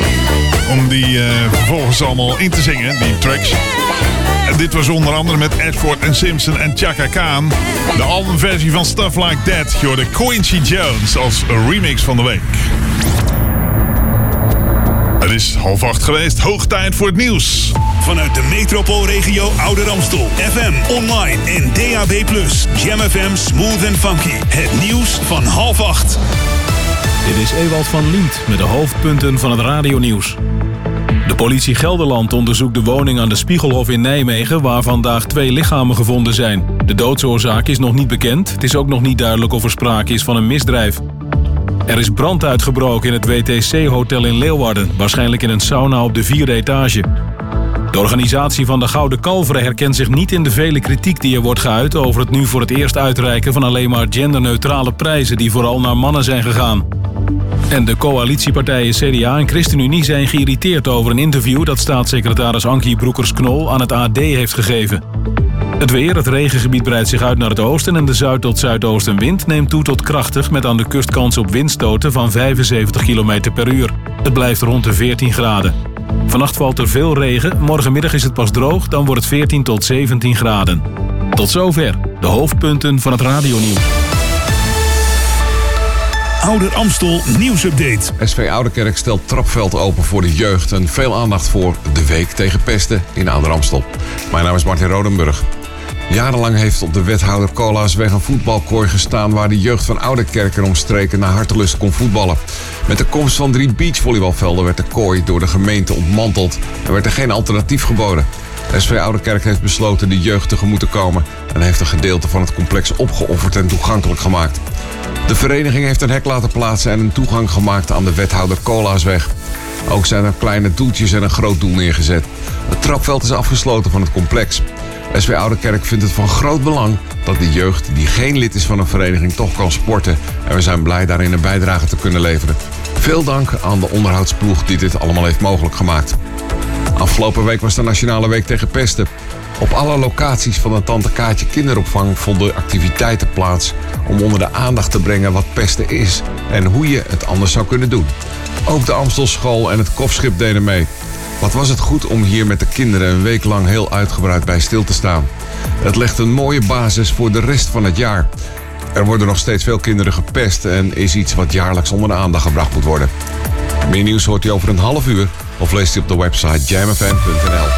Om die eh, vervolgens allemaal in te zingen, die tracks. En dit was onder andere met Ashford en Simpson en Chaka Khan. De albumversie van Stuff Like That. Je hoorde Quincy Jones als remix van de week. Het is half acht geweest, hoog tijd voor het nieuws. Vanuit de metropoolregio Ouder Amstel. FM, online en DAB+. Jam FM Smooth and Funky. Het nieuws van half acht. Dit is Ewald van Lient met de hoofdpunten van het radionieuws. De politie Gelderland onderzoekt de woning aan de Spiegelhof in Nijmegen... waar vandaag twee lichamen gevonden zijn. De doodsoorzaak is nog niet bekend. Het is ook nog niet duidelijk of er sprake is van een misdrijf. Er is brand uitgebroken in het WTC-hotel in Leeuwarden... waarschijnlijk in een sauna op de vierde etage. De organisatie van de Gouden Kalveren herkent zich niet in de vele kritiek die er wordt geuit... over het nu voor het eerst uitreiken van alleen maar genderneutrale prijzen... die vooral naar mannen zijn gegaan. En de coalitiepartijen CDA en ChristenUnie zijn geïrriteerd over een interview... dat staatssecretaris Ankie Broekers-Knol aan het AD heeft gegeven. Het weer, het regengebied breidt zich uit naar het oosten... en de zuid- tot zuidoostenwind neemt toe tot krachtig... met aan de kust kans op windstoten van 75 km per uur. Het blijft rond de 14 graden. Vannacht valt er veel regen, morgenmiddag is het pas droog... dan wordt het 14 tot 17 graden. Tot zover, de hoofdpunten van het radionieuws. Ouder Amstel nieuwsupdate. SV Ouderkerk stelt trapveld open voor de jeugd en veel aandacht voor de week tegen pesten in Ouder Amstel. Mijn naam is Martin Rodenburg. Jarenlang heeft op de wethouder Colaasweg een voetbalkooi gestaan waar de jeugd van Ouderkerk en omstreken naar hartelust kon voetballen. Met de komst van drie beachvolleybalvelden werd de kooi door de gemeente ontmanteld en werd er geen alternatief geboden. SV Ouderkerk heeft besloten de jeugd tegemoet te komen en heeft een gedeelte van het complex opgeofferd en toegankelijk gemaakt. De vereniging heeft een hek laten plaatsen en een toegang gemaakt aan de wethouder Colaasweg. Ook zijn er kleine doeltjes en een groot doel neergezet. Het trapveld is afgesloten van het complex. SW Ouderkerk vindt het van groot belang dat de jeugd die geen lid is van een vereniging toch kan sporten. En we zijn blij daarin een bijdrage te kunnen leveren. Veel dank aan de onderhoudsploeg die dit allemaal heeft mogelijk gemaakt. Afgelopen week was de Nationale Week tegen Pesten. Op alle locaties van de Tante Kaatje kinderopvang vonden activiteiten plaats om onder de aandacht te brengen wat pesten is en hoe je het anders zou kunnen doen. Ook de Amstelschool en het Kofschip deden mee. Wat was het goed om hier met de kinderen een week lang heel uitgebreid bij stil te staan. Het legt een mooie basis voor de rest van het jaar. Er worden nog steeds veel kinderen gepest en is iets wat jaarlijks onder de aandacht gebracht moet worden. Meer nieuws hoort u over een half uur of leest u op de website jamfm.nl.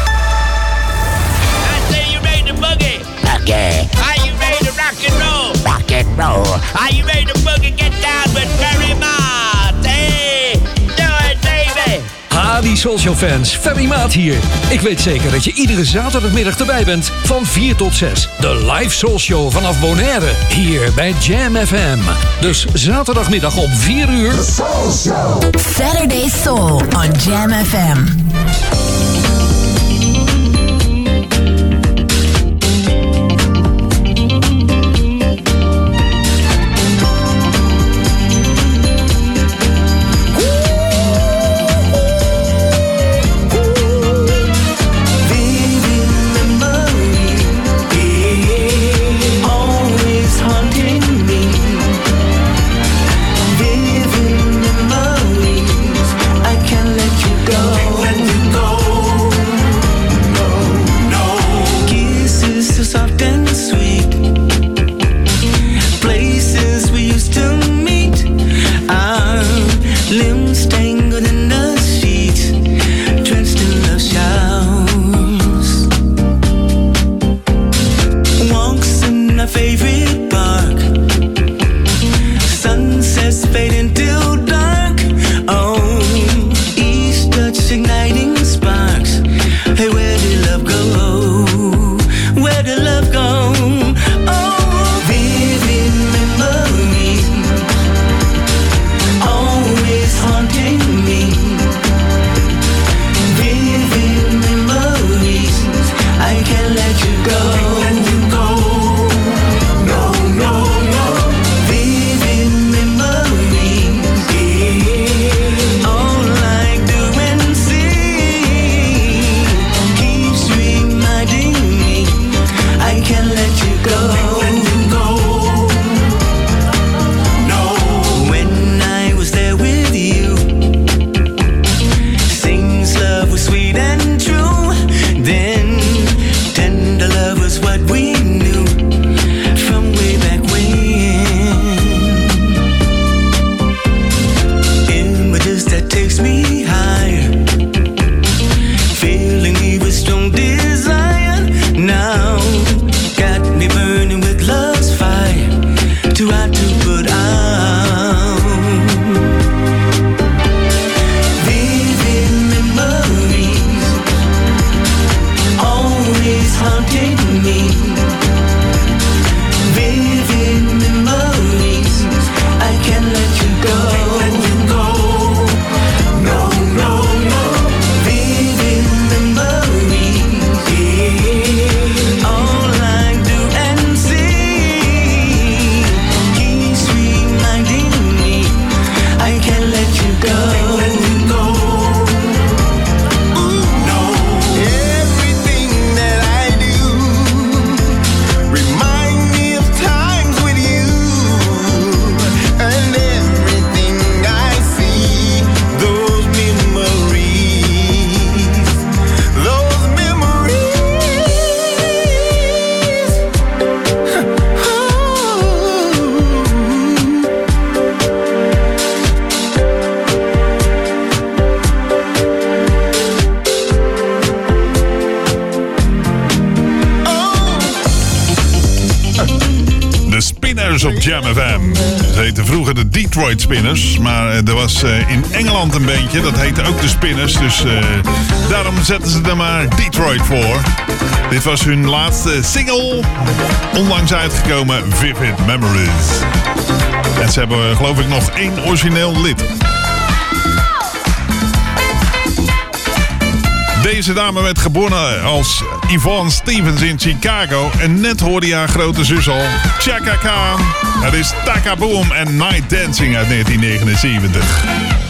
Say you ready to boogie. Boogie. Are you ready to rock and roll? Rock and roll. Are you ready to boogie? Get down with Barry Mott. Hey, do it, baby. Die Soulshow fans, Ferry Maat hier. Ik weet zeker dat je iedere zaterdagmiddag erbij bent van 4 tot 6. De live Soulshow vanaf Bonaire, hier bij Jam FM. Dus zaterdagmiddag om 4 uur... Saturday Soul on Jam FM. Spinners. Maar eh, er was eh, in Engeland een bandje, dat heette ook de Spinners. Dus eh, daarom zetten ze er maar Detroit voor. Dit was hun laatste single. Onlangs uitgekomen, Vivid Memories. En ze hebben geloof ik nog één origineel lid. Deze dame werd geboren als Yvonne Stevens in Chicago. En net hoorde je haar grote zus al, Chaka Khan. Het is Taka Boom en Night Dancing uit 1979.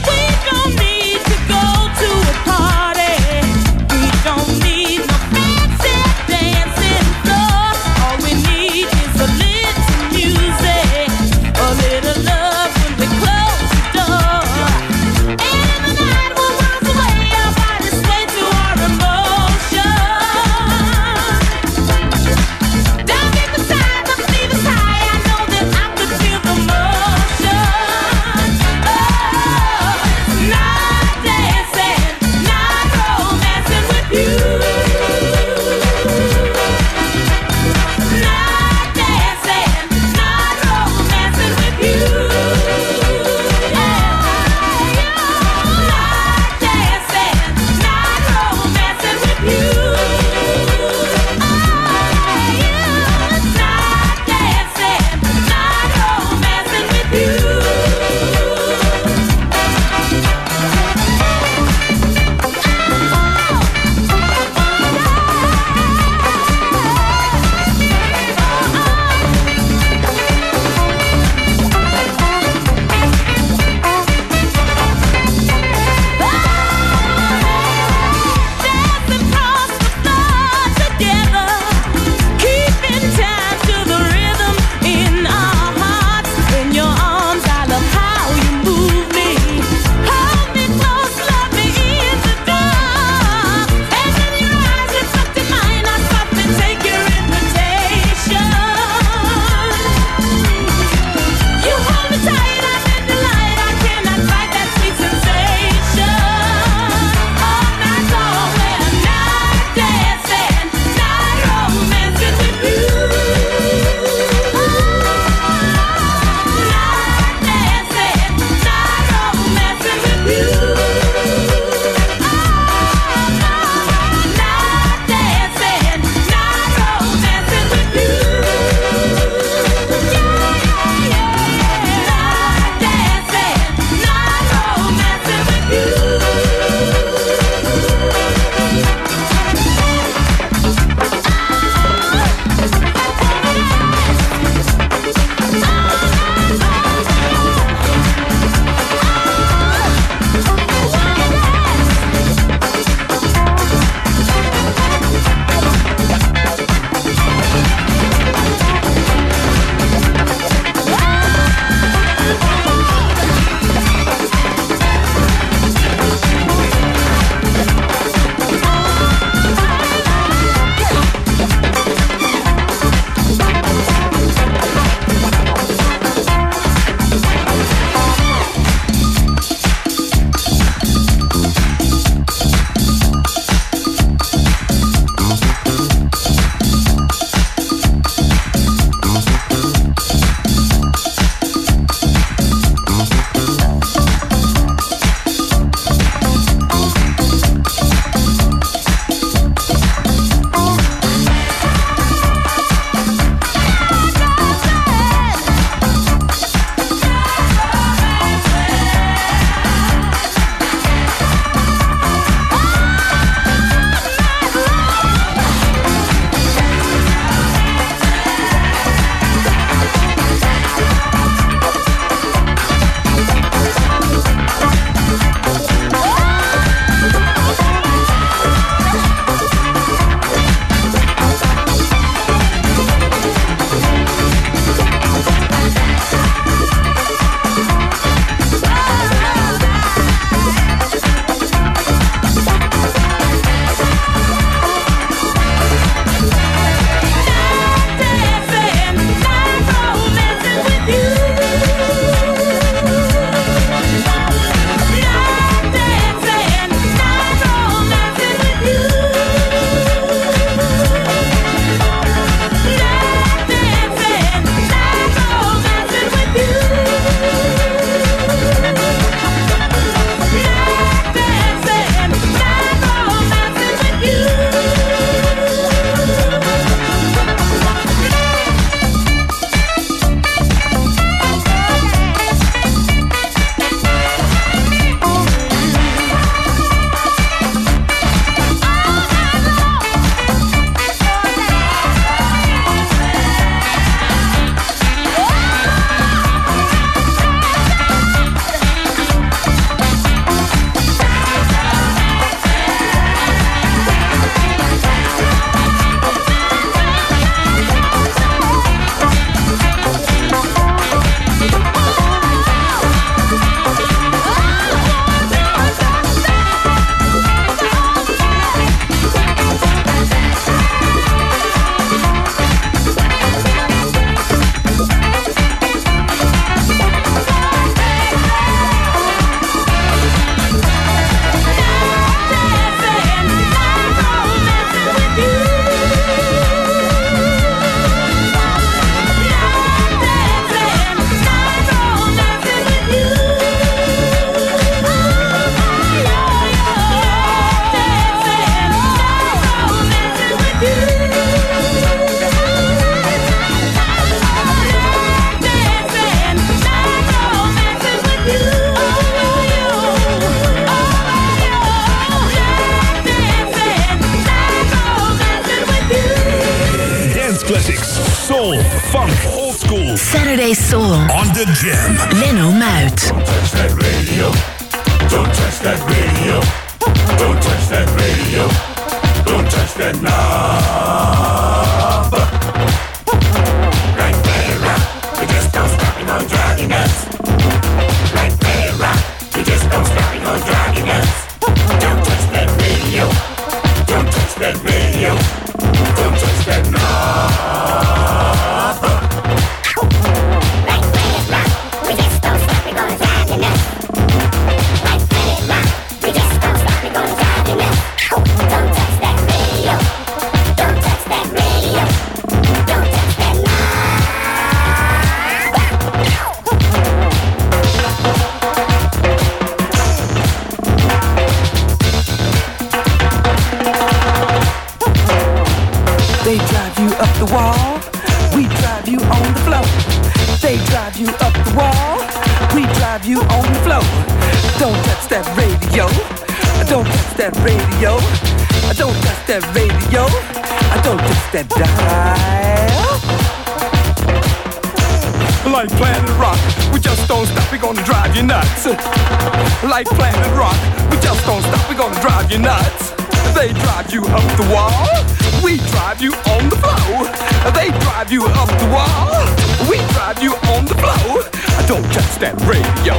drive you up the wall. We drive you on the floor. Don't touch that radio.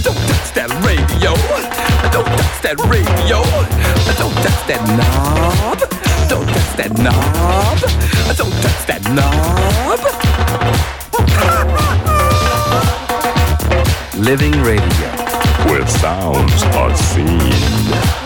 Don't touch that radio. Don't touch that radio. Don't touch that knob. Don't touch that knob. Don't touch that knob. Living radio. Where sounds are seen.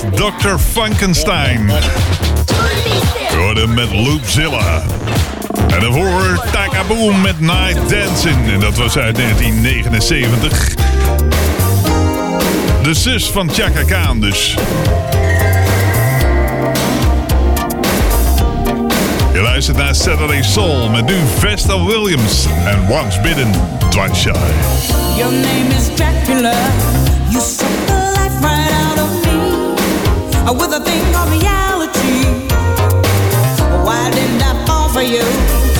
Dr. Funkenstein. Jordan met Loopzilla. En daarvoor Takaboom met Night Dancing. En dat was uit 1979. De zus van Chaka Khan dus. Je luistert naar Saturday Soul met nu Vesta Williams en Once Bidden, Twice Shy. Your name is Dracula, you with a thing of reality. Why didn't I fall for you?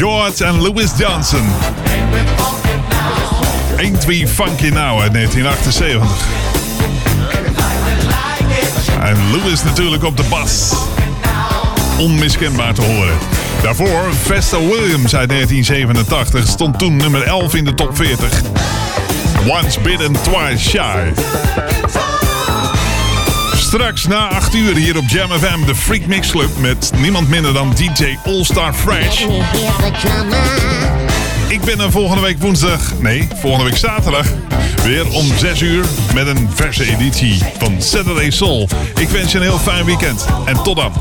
George en Louis Johnson. 1-2 Funky Now uit 1978. En Louis natuurlijk op de bas. Onmiskenbaar te horen. Daarvoor Vesta Williams uit 1987 stond toen nummer 11 in de top 40. Once Bitten, Twice Shy. Straks na 8 uur hier op Jam FM, de Freak Mix Club met niemand minder dan DJ All-Star Fresh. Ik ben er volgende week woensdag, nee, volgende week zaterdag, weer om 6 uur met een verse editie van Saturday Soul. Ik wens je een heel fijn weekend en tot dan.